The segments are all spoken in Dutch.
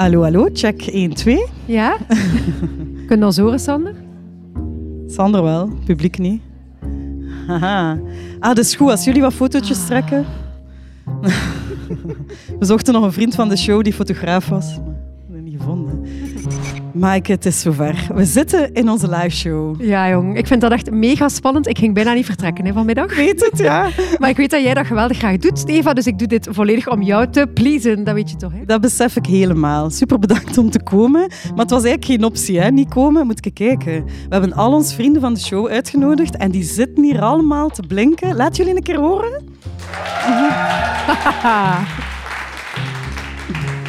Hallo, hallo, check 1, 2. Ja? Kun je ons horen, Sander? Sander wel, publiek niet. Haha. Ah, dat is goed. Als jullie wat fotootjes trekken. We zochten nog een vriend van de show die fotograaf was. Maaike, het is zover. We zitten in onze liveshow. Ja, jong. Ik vind dat echt mega spannend. Ik ging bijna niet vertrekken hè, vanmiddag. Weet het, ja? Maar ik weet dat jij dat geweldig graag doet, Eva. Dus ik doe dit volledig om jou te pleasen. Dat weet je toch, hè? Dat besef ik helemaal. Super bedankt om te komen. Maar het was eigenlijk geen optie, hè? Niet komen, moet ik kijken. We hebben al onze vrienden van de show uitgenodigd en die zitten hier allemaal te blinken. Laat jullie een keer horen.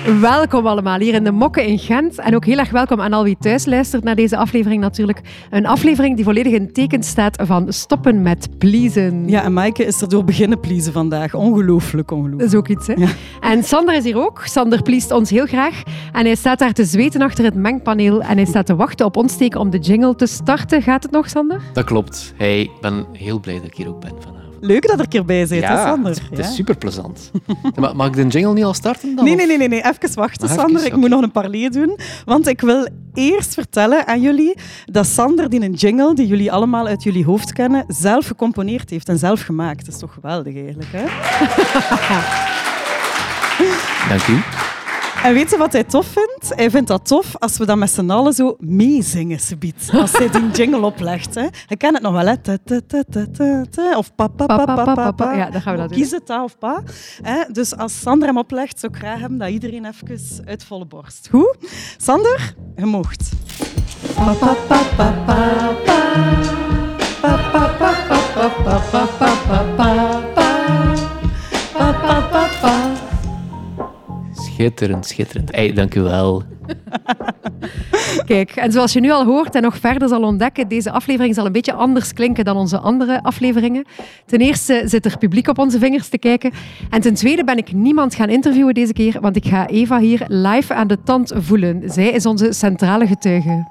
Welkom allemaal hier in de Mokken in Gent. En ook heel erg welkom aan al wie thuis luistert naar deze aflevering natuurlijk. Een aflevering die volledig in teken staat van stoppen met pleasen. Ja, en Maaike is er door beginnen pleasen vandaag. Ongelooflijk, Dat ongelooflijk. is ook iets, hè? Ja. En Sander is hier ook. Sander pleest ons heel graag. En hij staat daar te zweten achter het mengpaneel. En hij staat te wachten op ons teken om de jingle te starten. Gaat het nog, Sander? Dat klopt. Hey, ik ben heel blij dat ik hier ook ben vanavond. Leuk dat er een keer bij zit, hè, Sander? het, het Ja. is super plezant. mag ik de jingle niet al starten dan? Nee, nee, nee, nee, nee. Even wachten, Ah, Sander. even, Ik moet nog een parley doen. Want ik wil eerst vertellen aan jullie dat Sander die een jingle, die jullie allemaal uit jullie hoofd kennen, zelf gecomponeerd heeft en zelf gemaakt. Dat is toch geweldig eigenlijk, hè? Dank u. En weet je wat hij tof vindt? Hij vindt dat tof als we dat met z'n allen zo meezingen, subiet. Als hij die jingle oplegt. Hè. Je kent het nog wel, hè? Ta, ta, ta. Of pa, pa, pa, pa, pa, pa. Ja, dan gaan we dat doen. Kies het, ta of pa. Hè? Dus als Sander hem oplegt, zou ik graag hebben dat iedereen even uit volle borst. Goed? Sander, je mocht. Pa, pa, pa, pa, pa, pa. Pa, pa, pa, pa, pa, pa, pa, pa, pa, pa, pa. Pa, Schitterend, schitterend. Hey, dank u wel. Kijk, en zoals je nu al hoort en nog verder zal ontdekken, deze aflevering zal een beetje anders klinken dan onze andere afleveringen. Ten eerste zit er publiek op onze vingers te kijken. En ten tweede ben ik niemand gaan interviewen deze keer, want ik ga Eva hier live aan de tand voelen. Zij is onze centrale getuige.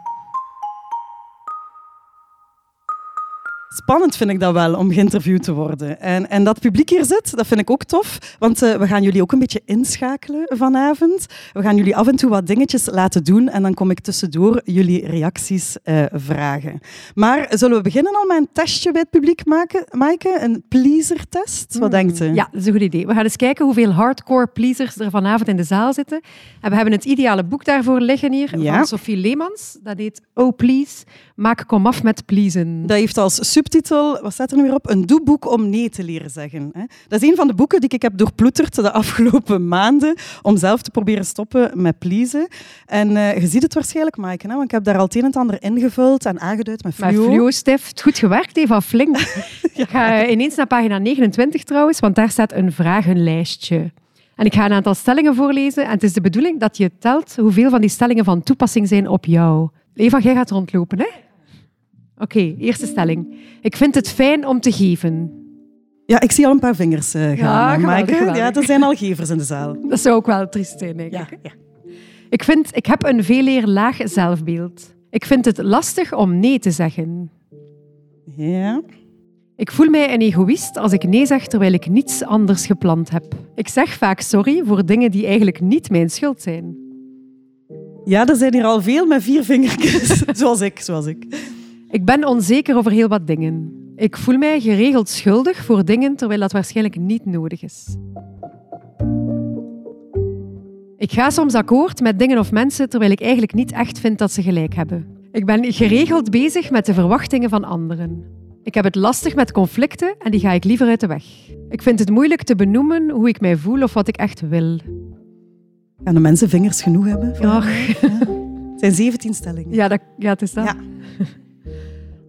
Spannend vind ik dat wel, om geïnterviewd te worden. En, en dat publiek hier zit, dat vind ik ook tof. Want eh, we gaan jullie ook een beetje inschakelen vanavond. We gaan jullie af en toe wat dingetjes laten doen. En dan kom ik tussendoor jullie reacties eh, vragen. Maar zullen we beginnen al met een testje bij het publiek maken, Maaike? Een pleaser-test? Wat denkt u? Ja, dat is een goed idee. We gaan eens kijken hoeveel hardcore pleasers er vanavond in de zaal zitten. En we hebben het ideale boek daarvoor liggen hier, Ja. van Sophie Leemans. Dat heet Oh Please, maak kom af met pleasen. Dat heeft als subtitel, wat staat er nu weer op? Een doeboek om nee te leren zeggen. Dat is een van de boeken die ik heb doorploeterd de afgelopen maanden om zelf te proberen stoppen met pleasen. En eh, je ziet het waarschijnlijk, Maaike, hè? want ik heb daar al het een en het ander ingevuld en aangeduid met fluo. fluo, Stef, goed gewerkt, Eva, flink. Ik ga ineens naar pagina 29 trouwens, want daar staat een vragenlijstje. En ik ga een aantal stellingen voorlezen. En het is de bedoeling dat je telt hoeveel van die stellingen van toepassing zijn op jou. Eva, jij gaat rondlopen, hè? Oké, eerste stelling. Ik vind het fijn om te geven. Ja, ik zie al een paar vingers eh, gaan, Ja, eh, geweldig, geweldig. Ja, er zijn al gevers in de zaal. Dat zou ook wel triest zijn, denk Ja, ik. ja. Ik vind, ik heb een veel eer laag zelfbeeld. Ik vind het lastig om nee te zeggen. ja. Ik voel mij een egoïst als ik nee zeg terwijl ik niets anders gepland heb. Ik zeg vaak sorry voor dingen die eigenlijk niet mijn schuld zijn. Ja, er zijn hier al veel met vier vingertjes. zoals ik, zoals ik. Ik ben onzeker over heel wat dingen. Ik voel mij geregeld schuldig voor dingen terwijl dat waarschijnlijk niet nodig is. Ik ga soms akkoord met dingen of mensen terwijl ik eigenlijk niet echt vind dat ze gelijk hebben. Ik ben geregeld bezig met de verwachtingen van anderen. Ik heb het lastig met conflicten en die ga ik liever uit de weg. Ik vind het moeilijk te benoemen hoe ik mij voel of wat ik echt wil. Gaan de mensen vingers genoeg hebben? Ja, Het zijn 17 stellingen. Ja, dat, ja het is dat. Ja.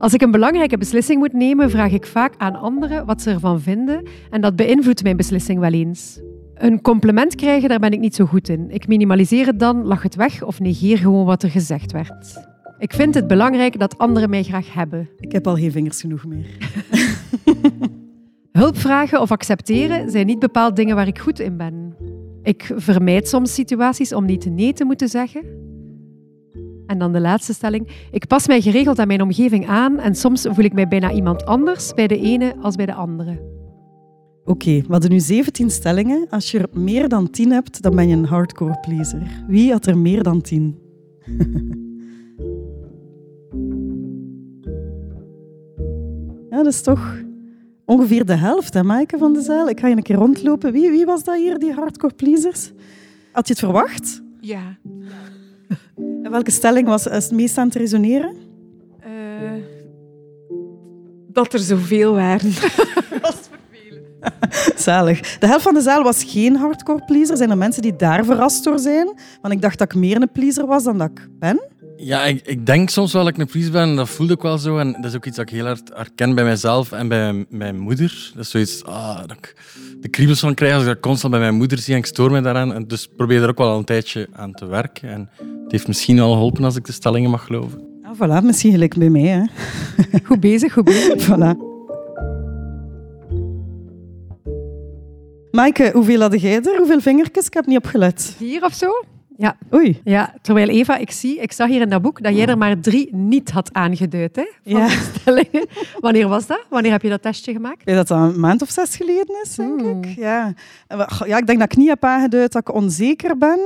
Als ik een belangrijke beslissing moet nemen, vraag ik vaak aan anderen wat ze ervan vinden en dat beïnvloedt mijn beslissing wel eens. Een compliment krijgen, daar ben ik niet zo goed in. Ik minimaliseer het dan, lach het weg of negeer gewoon wat er gezegd werd. Ik vind het belangrijk dat anderen mij graag hebben. Ik heb al geen vingers genoeg meer. Hulp vragen of accepteren zijn niet bepaald dingen waar ik goed in ben. Ik vermijd soms situaties om niet nee te moeten zeggen. En dan de laatste stelling. Ik pas mij geregeld aan mijn omgeving aan en soms voel ik mij bijna iemand anders bij de ene als bij de andere. Oké, we hadden nu 17 stellingen. Als je er meer dan 10 hebt, dan ben je een hardcore pleaser. Wie had er meer dan 10? ja, dat is toch ongeveer de helft, hè, Maaike van de zaal. Ik ga je een keer rondlopen. Wie, wie was dat hier, die hardcore pleasers? Had je het verwacht? Ja. En welke stelling was het meest aan het resoneren? Eh, dat er zoveel waren. Zalig. De helft van de zaal was geen hardcore pleaser. Zijn er mensen die daar verrast door zijn? Want ik dacht dat ik meer een pleaser was dan dat ik ben. Ja, ik, ik denk soms wel dat ik een pleaser ben. Dat voelde ik wel zo. En dat is ook iets dat ik heel hard herken bij mijzelf en bij mijn moeder. Dat is zoiets ah, dat ik de kriebels van krijg als ik dat constant bij mijn moeder zie. En ik stoor me daaraan. En dus probeer er ook wel al een tijdje aan te werken. En het heeft misschien wel geholpen als ik de stellingen mag geloven. Ah, voilà, misschien gelijk bij mij. Hè. Goed bezig, goed bezig. Voilà. Maaike, hoeveel had jij er? Hoeveel vingertjes? Ik heb niet opgelet. Vier of zo? Ja. Oei. ja. Terwijl Eva, ik zie, ik zag hier in dat boek dat jij er maar drie niet had aangeduid. Hè, van Ja. de stellingen. Wanneer was dat? Wanneer heb je dat testje gemaakt? Ik weet dat dat een maand of zes geleden is, denk Hmm. ik. Ja. Ja, ik denk dat ik niet heb aangeduid dat ik onzeker ben.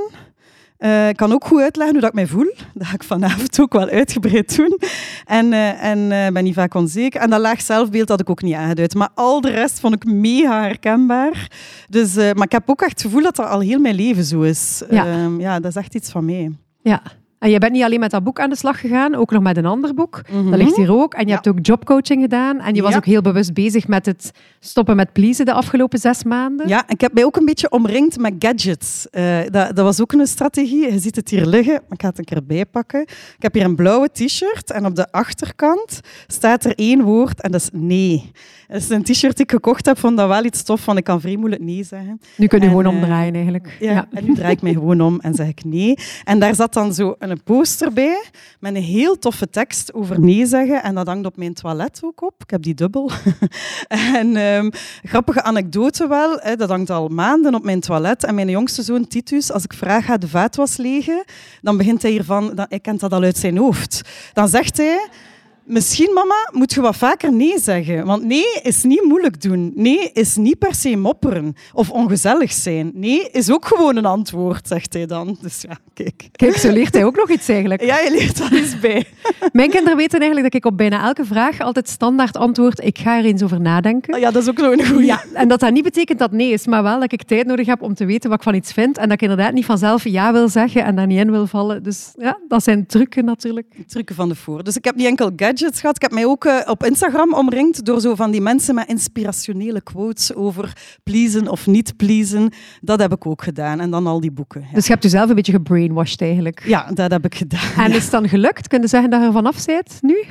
Eh, ik kan ook goed uitleggen hoe dat ik mij voel. Dat ga ik vanavond ook wel uitgebreid doen. En, eh, en eh, ben niet vaak onzeker. En dat laag zelfbeeld had ik ook niet aangeduid. Maar al de rest vond ik mega herkenbaar. Dus, maar ik heb ook echt het gevoel dat dat al heel mijn leven zo is. Ja. Ehm, ja, dat is echt iets van mij. Ja. En je bent niet alleen met dat boek aan de slag gegaan, ook nog met een ander boek. Dat ligt hier ook. En je Ja. hebt ook jobcoaching gedaan. En je was Ja. ook heel bewust bezig met het stoppen met pleasen de afgelopen zes maanden. Ja, ik heb mij ook een beetje omringd met gadgets. Eh, dat, dat was ook een strategie. Je ziet het hier liggen, maar ik ga het een keer bijpakken. Ik heb hier een blauwe t-shirt en op de achterkant staat er één woord en dat is nee. Dat is een t-shirt die ik gekocht heb, vond dat wel iets tof, van ik kan vrij moeilijk nee zeggen. Nu kun je En, gewoon eh, omdraaien eigenlijk. Ja, En nu draai ik mij gewoon om en zeg ik nee. En daar zat dan zo een poster bij met een heel toffe tekst over nee zeggen. En dat hangt op mijn toilet ook op. Ik heb die dubbel. en ehm, grappige anekdote wel. Hè, dat hangt al maanden op mijn toilet. En mijn jongste zoon Titus, als ik vraag, gaat de vaatwas legen? Dan begint hij hiervan, dan, hij kent dat al uit zijn hoofd. Dan zegt hij... Misschien, mama, moet je wat vaker nee zeggen. Want nee is niet moeilijk doen. Nee is niet per se mopperen of ongezellig zijn. Nee is ook gewoon een antwoord, zegt hij dan. Dus ja, kijk. Kijk, zo leert hij ook nog iets eigenlijk. Ja, je leert wel eens bij. Mijn kinderen weten eigenlijk dat ik op bijna elke vraag altijd standaard antwoord, ik ga er eens over nadenken. Ja, dat is ook zo'n goeie. Ja, en dat dat niet betekent dat nee is, maar wel dat ik tijd nodig heb om te weten wat ik van iets vind en dat ik inderdaad niet vanzelf ja wil zeggen en daar niet in wil vallen. Dus ja, dat zijn trucken natuurlijk. trucken van de voor. Dus ik heb niet enkel gadgets Ik heb mij ook eh, op Instagram omringd door zo van die mensen met inspirationele quotes over pleasen of niet pleasen. Dat heb ik ook gedaan. En dan al die boeken. Ja, Dus je hebt jezelf een beetje gebrainwashed eigenlijk. ja dat heb ik gedaan. En is het dan gelukt? Kun je zeggen dat je er vanaf bent nu?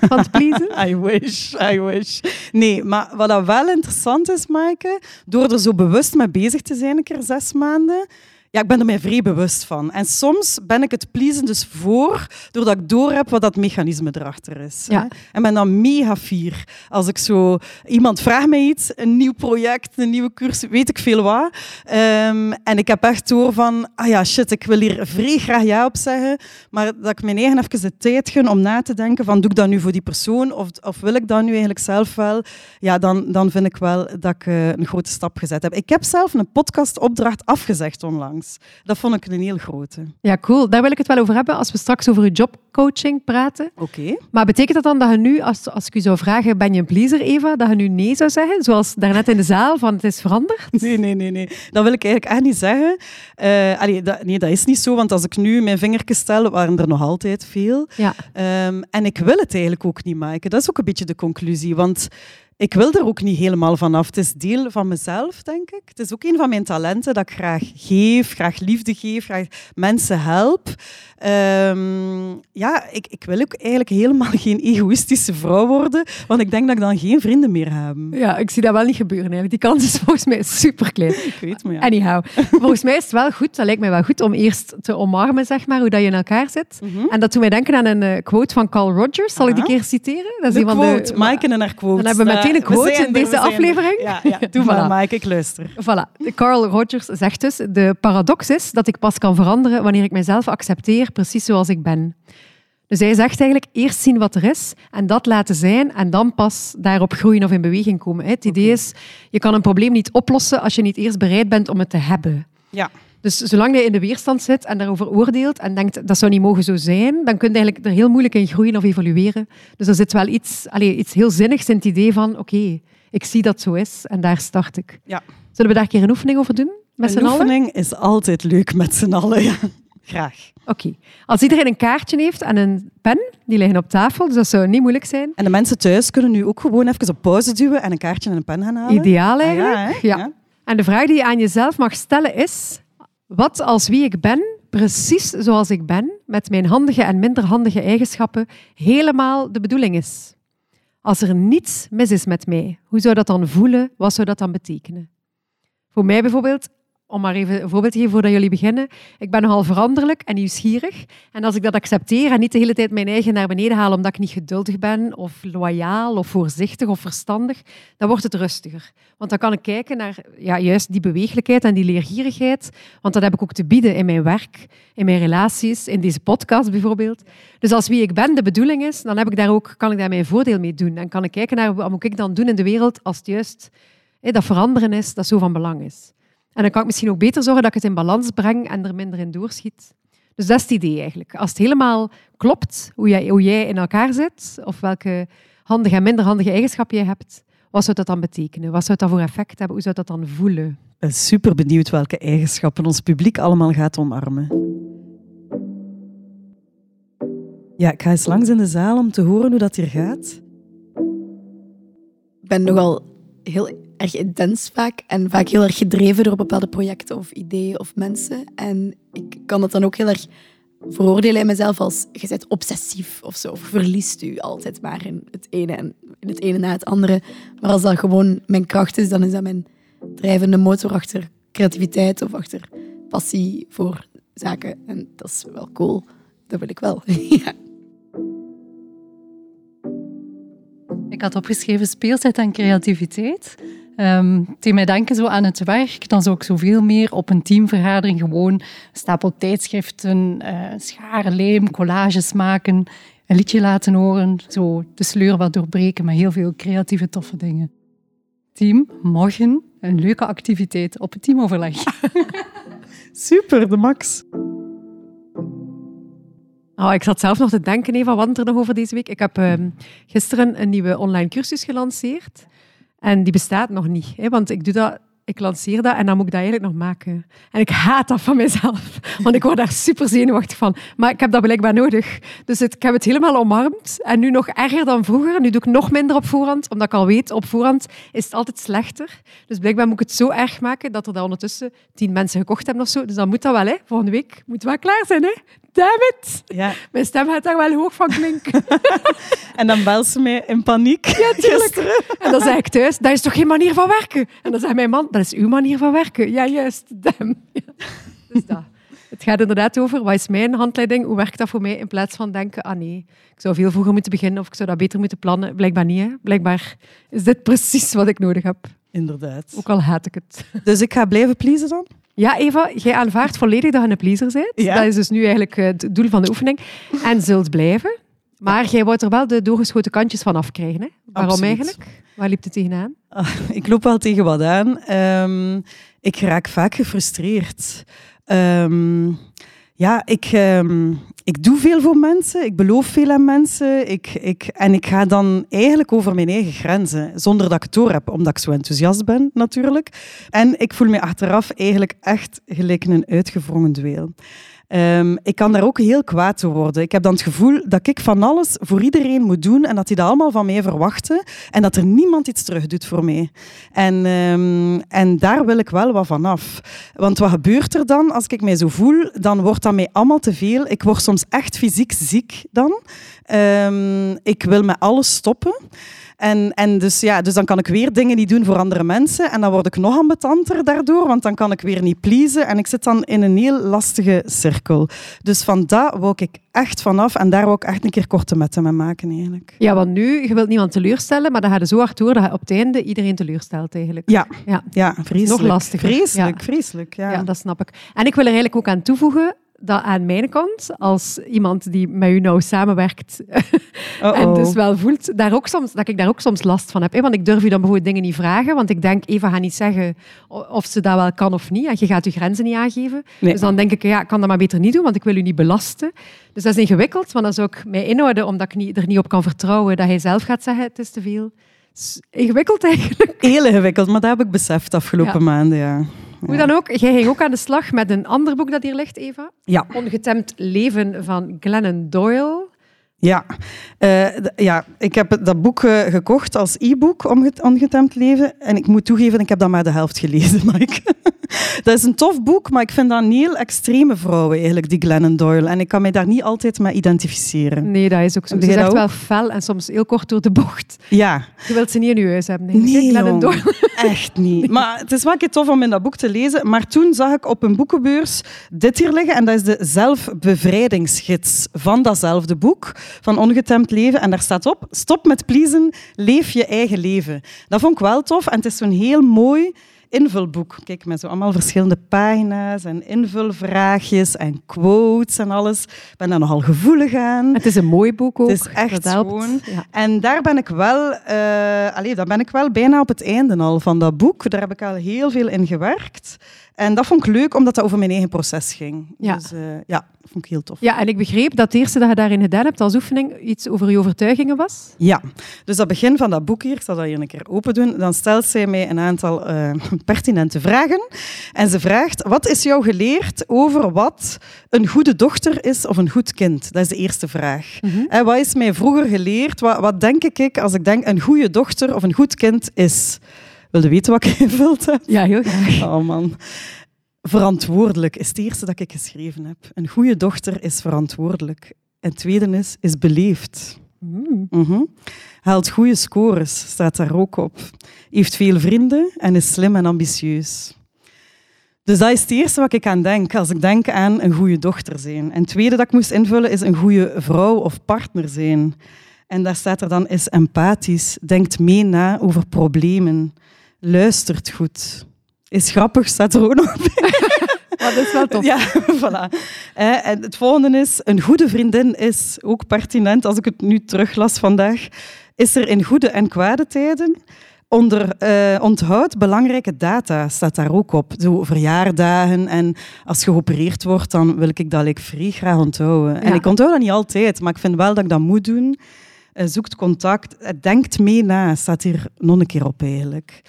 Van het pleasen? I wish, I wish. Nee, maar wat dat wel interessant is, Maaike, door er zo bewust mee bezig te zijn, een keer zes maanden, ja, ik ben er mij vrij bewust van. En soms ben ik het pleasen dus voor, doordat ik doorheb wat dat mechanisme erachter is. Ja. Hè. En ben dan mega fier. Als ik zo... Iemand vraagt mij iets, een nieuw project, een nieuwe cursus, weet ik veel wat. Ehm, en ik heb echt door van, ah ja, shit, ik wil hier vrij graag ja op zeggen, maar dat ik mijn eigen even de tijd gun om na te denken van, doe ik dat nu voor die persoon of, of wil ik dat nu eigenlijk zelf wel? Ja, dan, dan vind ik wel dat ik eh, een grote stap gezet heb. Ik heb zelf een podcastopdracht afgezegd onlangs. Dat vond ik een heel grote. Ja, cool. Daar wil ik het wel over hebben als we straks over je jobcoaching praten. Oké. Maar betekent dat dan dat je nu, als, als ik u zou vragen, ben je een pleaser, Eva, dat je nu nee zou zeggen? Zoals daarnet in de zaal, van het is veranderd? Nee, nee, nee, nee. Dat wil ik eigenlijk echt niet zeggen. Eh, allee, dat, nee, dat is niet zo, want als ik nu mijn vingertjes stel, waren er nog altijd veel. Ja. Ehm, en ik wil het eigenlijk ook niet maken. Dat is ook een beetje de conclusie, want ik wil er ook niet helemaal vanaf. Het is deel van mezelf, denk ik. Het is ook een van mijn talenten dat ik graag geef, graag liefde geef, graag mensen help. Ehm, ja, ik, ik wil ook eigenlijk helemaal geen egoïstische vrouw worden, want ik denk dat ik dan geen vrienden meer heb. Ja, ik zie dat wel niet gebeuren eigenlijk. Die kans is volgens mij super klein. Ik weet, maar ja. Anyhow, volgens mij is het wel goed, dat lijkt mij wel goed, om eerst te omarmen, zeg maar, hoe dat je in elkaar zit. En dat doet mij denken aan een eh, quote van Carl Rogers. Zal ik die keer citeren? Dat is De een van quote, de... Maaike en haar quote. Dan hebben we meteen een We quote in deze er. aflevering. Ja, ja. doe maar. Maaike, ik luister. Voilà. Carl Rogers zegt dus, de paradox is dat ik pas kan veranderen wanneer ik mezelf accepteer precies zoals ik ben. Dus hij zegt eigenlijk eerst zien wat er is en dat laten zijn en dan pas daarop groeien of in beweging komen. Het idee is, je kan een probleem niet oplossen als je niet eerst bereid bent om het te hebben. Ja. Dus zolang je in de weerstand zit en daarover oordeelt en denkt dat zou niet mogen zo zijn, dan kun je eigenlijk er heel moeilijk in groeien of evolueren. Dus er zit wel iets, allez, iets heel zinnigs in het idee van oké, ik zie dat zo is en daar start ik. Ja. Zullen we daar een keer een oefening over doen? Met Een allen? oefening is altijd leuk met z'n allen. Ja. Graag. Oké. Als iedereen een kaartje heeft en een pen, die liggen op tafel, dus dat zou niet moeilijk zijn. En de mensen thuis kunnen nu ook gewoon even op pauze duwen en een kaartje en een pen gaan halen. Ideaal Ah, eigenlijk. ja, hè? ja. Ja. En de vraag die je aan jezelf mag stellen is: wat als wie ik ben, precies zoals ik ben, met mijn handige en minder handige eigenschappen, helemaal de bedoeling is? Als er niets mis is met mij, hoe zou dat dan voelen? Wat zou dat dan betekenen? Voor mij bijvoorbeeld, om maar even een voorbeeld te geven voordat jullie beginnen, ik ben nogal veranderlijk en nieuwsgierig. En als ik dat accepteer en niet de hele tijd mijn eigen naar beneden haal omdat ik niet geduldig ben, of loyaal, of voorzichtig, of verstandig, dan wordt het rustiger. Want dan kan ik kijken naar ja, juist die beweeglijkheid en die leergierigheid. Want dat heb ik ook te bieden in mijn werk, in mijn relaties, in deze podcast bijvoorbeeld. Dus als wie ik ben de bedoeling is, dan heb ik daar ook, kan ik daar mijn voordeel mee doen. En kan ik kijken naar wat moet ik dan doen in de wereld als het juist dat veranderen is, dat zo van belang is. En dan kan ik misschien ook beter zorgen dat ik het in balans breng en er minder in doorschiet. Dus dat is het idee eigenlijk. Als het helemaal klopt, hoe jij, hoe jij in elkaar zit, of welke handige en minder handige eigenschappen jij hebt, wat zou dat dan betekenen? Wat zou dat voor effect hebben? Hoe zou dat dan voelen? Ik ben super benieuwd welke eigenschappen ons publiek allemaal gaat omarmen. Ja, ik ga eens langs in de zaal om te horen hoe dat hier gaat. Ik ben nogal heel erg intens vaak en vaak heel erg gedreven door bepaalde projecten of ideeën of mensen. En ik kan dat dan ook heel erg veroordelen in mezelf als je bent obsessief of zo. Of verliest u altijd maar in het ene en in het ene na het andere. Maar als dat gewoon mijn kracht is, dan is dat mijn drijvende motor achter creativiteit of achter passie voor zaken. En dat is wel cool. Dat wil ik wel. Ik had opgeschreven speelsheid en creativiteit. Ehm het deed mij denken zo aan het werk. Dan zou ik zoveel meer op een teamvergadering gewoon een stapel tijdschriften, eh scharen, lijm, collages maken, een liedje laten horen, zo de sleur wat doorbreken met heel veel creatieve, toffe dingen. Team, morgen een leuke activiteit op het teamoverleg. Super, de max. Oh, ik zat zelf nog te denken, Eva, wat er nog over deze week. Ik heb ehm, gisteren een nieuwe online cursus gelanceerd. En die bestaat nog niet. Hè, want ik doe dat, ik lanceer dat en dan moet ik dat eigenlijk nog maken. En ik haat dat van mezelf. Want ik word daar super zenuwachtig van. Maar ik heb dat blijkbaar nodig. Dus het, ik heb het helemaal omarmd. En nu nog erger dan vroeger. Nu doe ik nog minder op voorhand. Omdat ik al weet, op voorhand is het altijd slechter. Dus blijkbaar moet ik het zo erg maken dat er dan ondertussen tien mensen gekocht hebben of zo. Dus dan moet dat wel, hè. Volgende week moet het wel klaar zijn, hè. Damn it! Ja. Mijn stem gaat daar wel hoog van klinken. En dan belt ze mij in paniek. Ja, tuurlijk. En dan zeg ik thuis, dat is toch geen manier van werken? En dan zegt mijn man, dat is uw manier van werken. Ja, juist. Damn. Ja. Dus dat. Het gaat inderdaad over, wat is mijn handleiding? Hoe werkt dat voor mij? In plaats van denken, ah nee, ik zou veel vroeger moeten beginnen of ik zou dat beter moeten plannen. Blijkbaar niet, hè. Blijkbaar is dit precies wat ik nodig heb. Inderdaad. Ook al haat ik het. Dus ik ga blijven pleasen dan? Ja, Eva, jij aanvaardt volledig dat je een pleaser bent. Ja. Dat is dus nu eigenlijk eh, het doel van de oefening. En zult blijven. Maar jij wou er wel de doorgeschoten kantjes van afkrijgen. Hè? Waarom Absoluut. eigenlijk? Waar liep het tegenaan? Ah, ik loop wel tegen wat aan. Ehm, ik raak vaak gefrustreerd. Ehm, ja, ik, ehm, ik doe veel voor mensen. Ik beloof veel aan mensen. Ik, ik, en ik ga dan eigenlijk over mijn eigen grenzen. Zonder dat ik het door heb, omdat ik zo enthousiast ben, natuurlijk. En ik voel me achteraf eigenlijk echt gelijk een uitgevrongen dweil. Ehm, ik kan daar ook heel kwaad door worden. Ik heb dan het gevoel dat ik van alles voor iedereen moet doen en dat die dat allemaal van mij verwachten en dat er niemand iets terug doet voor mij. En, ehm, en daar wil ik wel wat van af. Want wat gebeurt er dan als ik mij zo voel? Dan wordt dat mij allemaal te veel. Ik word soms echt fysiek ziek dan. Ehm, ik wil met alles stoppen. En, en dus, ja, dus dan kan ik weer dingen niet doen voor andere mensen. En dan word ik nog ambetanter daardoor, want dan kan ik weer niet pleasen. En ik zit dan in een heel lastige cirkel. Dus van dat wou ik echt vanaf. En daar wou ik echt een keer korte metten mee maken, eigenlijk. Ja, want nu, je wilt niemand teleurstellen, maar dan gaat het zo hard door dat je op het einde iedereen teleurstelt eigenlijk. Ja, Ja. ja vreselijk. Nog lastiger. Vreselijk, Ja. vreselijk. Ja. Ja, dat snap ik. En ik wil er eigenlijk ook aan toevoegen dat aan mijn kant, als iemand die met u nou samenwerkt en dus wel voelt, daar ook soms, dat ik daar ook soms last van heb. hè. Want ik durf u dan bijvoorbeeld dingen niet vragen, want ik denk, Eva gaat niet zeggen of ze dat wel kan of niet. En je gaat je grenzen niet aangeven. Nee. Dus dan denk ik, ja, ik kan dat maar beter niet doen, want ik wil u niet belasten. Dus dat is ingewikkeld, want dat zou ik mij inhouden, omdat ik niet, er niet op kan vertrouwen dat hij zelf gaat zeggen, het is te veel. Is ingewikkeld eigenlijk. Heel ingewikkeld, maar dat heb ik beseft de afgelopen Ja. maanden, ja. Hoe dan ook, jij ging ook aan de slag met een ander boek dat hier ligt, Eva. Ja. Ongetemd leven van Glennon Doyle. Ja. Eh, ja, ik heb dat boek eh, gekocht als e-book, Onge- Ongetemd Leven. En ik moet toegeven, ik heb dat maar de helft gelezen. Mike. dat is een tof boek, maar ik vind dat een heel extreme vrouw eigenlijk, die Glennon Doyle. En ik kan mij daar niet altijd mee identificeren. Nee, dat is ook zo. Ze is echt wel fel en soms heel kort door de bocht. Ja, Je wilt ze niet in je huis hebben. hè, Nee, Glennon. Doyle. echt niet. Maar het is wel een keer tof om in dat boek te lezen. Maar toen zag ik op een boekenbeurs dit hier liggen. En dat is de zelfbevrijdingsgids van datzelfde boek, van Ongetemd Leven. En daar staat op, stop met pleasen, leef je eigen leven. Dat vond ik wel tof. En het is zo'n heel mooi invulboek. Kijk, met zo allemaal verschillende pagina's en invulvraagjes en quotes en alles. Ik ben daar nogal gevoelig aan. Het is een mooi boek ook. Het is echt dat gewoon- Ja. En daar ben ik wel, allee, daar ben ik wel bijna op het einde al van dat boek. Daar heb ik al heel veel in gewerkt. En dat vond ik leuk, omdat dat over mijn eigen proces ging. Ja. Dus eh, ja, dat vond ik heel tof. ja, en ik begreep dat het eerste dat je daarin gedaan hebt als oefening iets over je overtuigingen was. Ja, dus dat begin van dat boek hier, ik zal dat hier een keer open doen, dan stelt zij mij een aantal eh, pertinente vragen. En ze vraagt, wat is jou geleerd over wat een goede dochter is of een goed kind? Dat is de eerste vraag. En wat is mij vroeger geleerd? Wat, wat denk ik als ik denk een goede dochter of een goed kind is? Wil je weten wat ik ingevuld heb? Ja, heel graag. Oh man. Verantwoordelijk is het eerste dat ik geschreven heb. Een goede dochter is verantwoordelijk. En het tweede is, is beleefd. Mm. Mhm. Haalt goede scores, staat daar ook op. Heeft veel vrienden en is slim en ambitieus. Dus dat is het eerste wat ik aan denk als ik denk aan een goede dochter zijn. En het tweede dat ik moest invullen is een goede vrouw of partner zijn. En daar staat er dan is empathisch, denkt mee na over problemen, luistert goed. Is grappig, staat er ook nog Dat is wel tof. ja, voilà. Eh, En het volgende is, een goede vriendin is ook pertinent, als ik het nu teruglas vandaag, is er in goede en kwade tijden. Onder eh, onthoud belangrijke data staat daar ook op. Zo verjaardagen en als je geopereerd wordt, dan wil ik dat like, vrij graag onthouden. En ik onthoud dat niet altijd, maar ik vind wel dat ik dat moet doen. Zoekt contact, denkt mee na, staat hier nog een keer op eigenlijk.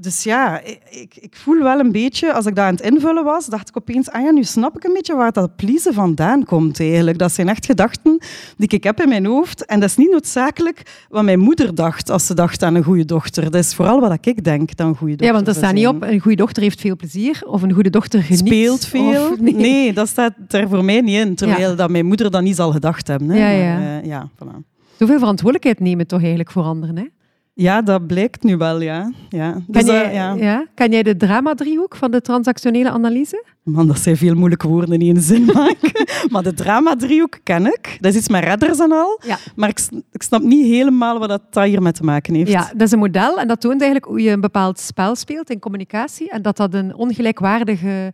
Dus ja, ik, ik, voel wel een beetje, als ik dat aan het invullen was, dacht ik opeens, ah ja, nu snap ik een beetje waar dat pleasen vandaan komt eigenlijk. Dat zijn echt gedachten die ik heb in mijn hoofd. En dat is niet noodzakelijk wat mijn moeder dacht als ze dacht aan een goede dochter. Dat is vooral wat ik denk dat een goede dochter Ja, want zou staat niet op, een goede dochter heeft veel plezier, of een goede dochter geniet. Speelt veel. of- nee. dat staat er voor mij niet in. Terwijl dat mijn moeder dat niet zal gedacht hebben. Hè. Ja, ja. Maar, eh, ja, voilà. Zoveel verantwoordelijkheid nemen toch eigenlijk voor anderen, hè? ja, dat blijkt nu wel, ja. ja. Kan, Dus, jij, eh, ja. ja. kan jij de drama-driehoek van de transactionele analyse? Man, dat zijn veel moeilijke woorden in één zin maken. maar de drama-driehoek ken ik. Dat is iets met redders en al. Ja. Maar ik, ik snap niet helemaal wat dat hiermee te maken heeft. Ja, dat is een model en dat toont eigenlijk hoe je een bepaald spel speelt in communicatie en dat dat een ongelijkwaardige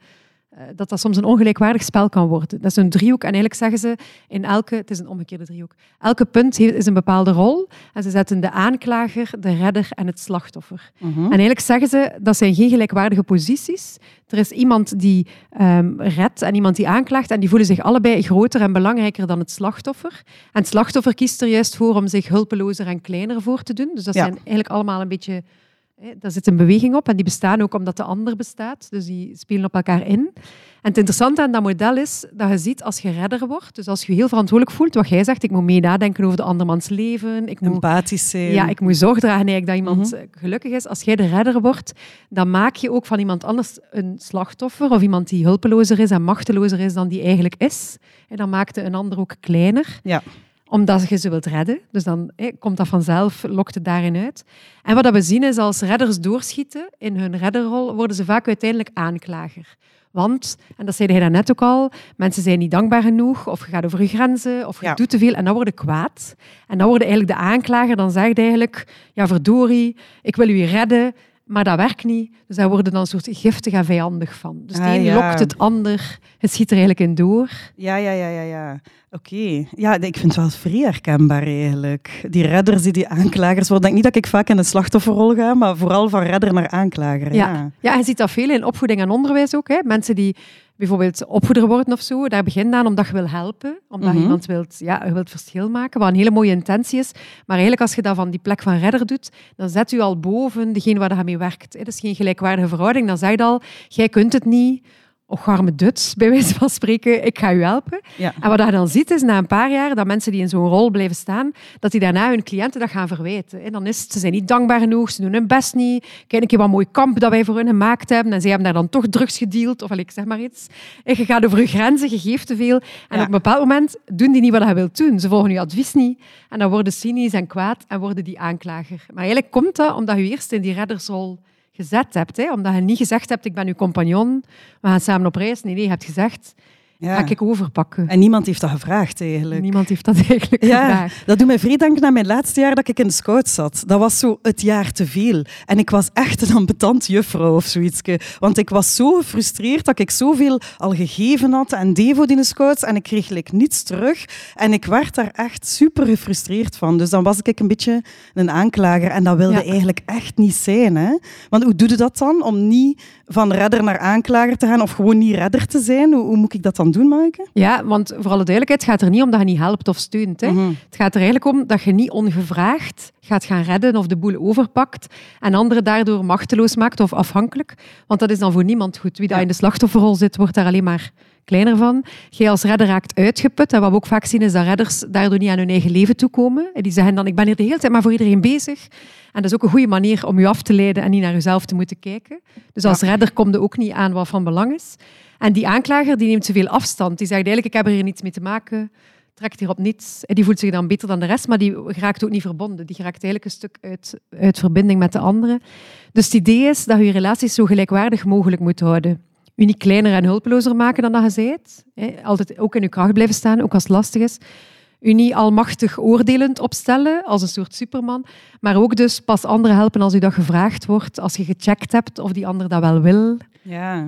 dat dat soms een ongelijkwaardig spel kan worden. Dat is een driehoek en eigenlijk zeggen ze in elke, het is een omgekeerde driehoek, elke punt heeft, is een bepaalde rol en ze zetten de aanklager, de redder en het slachtoffer. Mhm. En eigenlijk zeggen ze dat zijn geen gelijkwaardige posities. Er is iemand die ehm, redt en iemand die aanklaagt en die voelen zich allebei groter en belangrijker dan het slachtoffer. En het slachtoffer kiest er juist voor om zich hulpelozer en kleiner voor te doen. Dus dat Ja. zijn eigenlijk allemaal een beetje... Daar zit een beweging op en die bestaan ook omdat de ander bestaat. Dus die spelen op elkaar in. En het interessante aan dat model is dat je ziet als je redder wordt, dus als je je heel verantwoordelijk voelt, wat jij zegt, ik moet mee nadenken over de andermans leven, ik moet Empathisch zijn. ja, ik moet zorg dragen eigenlijk dat iemand Mhm. gelukkig is. Als jij de redder wordt, dan maak je ook van iemand anders een slachtoffer of iemand die hulpelozer is en machtelozer is dan die eigenlijk is. En dan maakt een ander ook kleiner Ja. Omdat je ze wilt redden. Dus dan komt dat vanzelf, lokt het daarin uit. En wat dat we zien is, als redders doorschieten in hun redderrol, worden ze vaak uiteindelijk aanklager. Want, en dat zei hij daarnet ook al, mensen zijn niet dankbaar genoeg, of je gaat over je grenzen, of je Ja. doet te veel, en dan word je kwaad. En dan word je eigenlijk de aanklager, dan zegt eigenlijk, ja verdorie, ik wil u redden, Maar dat werkt niet. Dus daar worden dan een soort giftig en vijandig van. Dus de Ah, een ja. lokt het ander. Het schiet er eigenlijk in door. Ja, ja, ja, ja, ja. Oké. Ja, ik vind het wel vrij herkenbaar eigenlijk. Die redders, die, die aanklagers worden. Ik denk niet dat ik vaak in de slachtofferrol ga, maar vooral van redder naar aanklager. Ja. Ja. ja, je ziet dat veel in opvoeding en onderwijs ook. Hè. Mensen die bijvoorbeeld opvoeder worden of zo, daar begint aan omdat je wil helpen, omdat je iemand wilt, ja, je wilt verschil maken, wat een hele mooie intentie is. Maar eigenlijk als je dat van die plek van redder doet, dan zet je al boven degene waar je mee werkt. Dat is geen gelijkwaardige verhouding. Dan zeg je al, jij kunt het niet. Och, arme Duts, bij wijze van spreken, ik ga u helpen. Ja. En wat je dan ziet is, na een paar jaar, dat mensen die in zo'n rol blijven staan, dat die daarna hun cliënten dat gaan verwijten. En dan is het, ze zijn niet dankbaar genoeg, ze doen hun best niet. Kijk een keer wat mooi kamp dat wij voor hun gemaakt hebben. En zij hebben daar dan toch drugs gedeeld, of ik zeg maar iets. En je gaat over je grenzen, je geeft te veel. En Ja. op een bepaald moment doen die niet wat je wilt doen. Ze volgen je advies niet. En dan worden cynisch en kwaad en worden die aanklager. Maar eigenlijk komt dat omdat je eerst in die reddersrol gezet hebt. Hè? Omdat je niet gezegd hebt, ik ben uw compagnon, we gaan samen op reis. Nee, nee, je hebt gezegd, Ja. ga ik overpakken. En niemand heeft dat gevraagd eigenlijk. Niemand heeft dat eigenlijk Ja, gevraagd. dat doet mij vrij denken aan mijn laatste jaar dat ik in de scout zat. Dat was zo het jaar te veel. En ik was echt een ambetant juffrouw of zoiets. Want ik was zo gefrustreerd dat ik zoveel al gegeven had en deed in de scouts en ik kreeg gelijk niets terug. En ik werd daar echt super gefrustreerd van. Dus dan was ik een beetje een aanklager en dat wilde Ja. eigenlijk echt niet zijn. Hè? Want hoe doe je dat dan? Om niet van redder naar aanklager te gaan of gewoon niet redder te zijn? Hoe, hoe moet ik dat dan doen? Ja, want voor alle duidelijkheid, het gaat er niet om dat je niet helpt of steunt. Hè. Mhm. Het gaat er eigenlijk om dat je niet ongevraagd gaat gaan redden of de boel overpakt en anderen daardoor machteloos maakt of afhankelijk. Want dat is dan voor niemand goed. Wie daar Ja. in de slachtofferrol zit, wordt daar alleen maar kleiner van. Jij als redder raakt uitgeput. En wat we ook vaak zien, is dat redders daardoor niet aan hun eigen leven toekomen. En die zeggen dan, ik ben hier de hele tijd maar voor iedereen bezig. En dat is ook een goede manier om je af te leiden en niet naar jezelf te moeten kijken. Dus als redder komt er ook niet aan wat van belang is. En die aanklager die neemt zoveel afstand. Die zegt eigenlijk, ik heb er hier niets mee te maken. Trekt hier op niets. En die voelt zich dan beter dan de rest, maar die raakt ook niet verbonden. Die raakt eigenlijk een stuk uit, uit verbinding met de anderen. Dus het idee is dat je je relaties zo gelijkwaardig mogelijk moet houden. Je niet kleiner en hulpelozer maken dan dat je bent. Altijd ook in je kracht blijven staan, ook als het lastig is. U niet almachtig oordelend opstellen als een soort superman, maar ook dus pas anderen helpen als u dat gevraagd wordt, als je gecheckt hebt of die ander dat wel wil. Ja,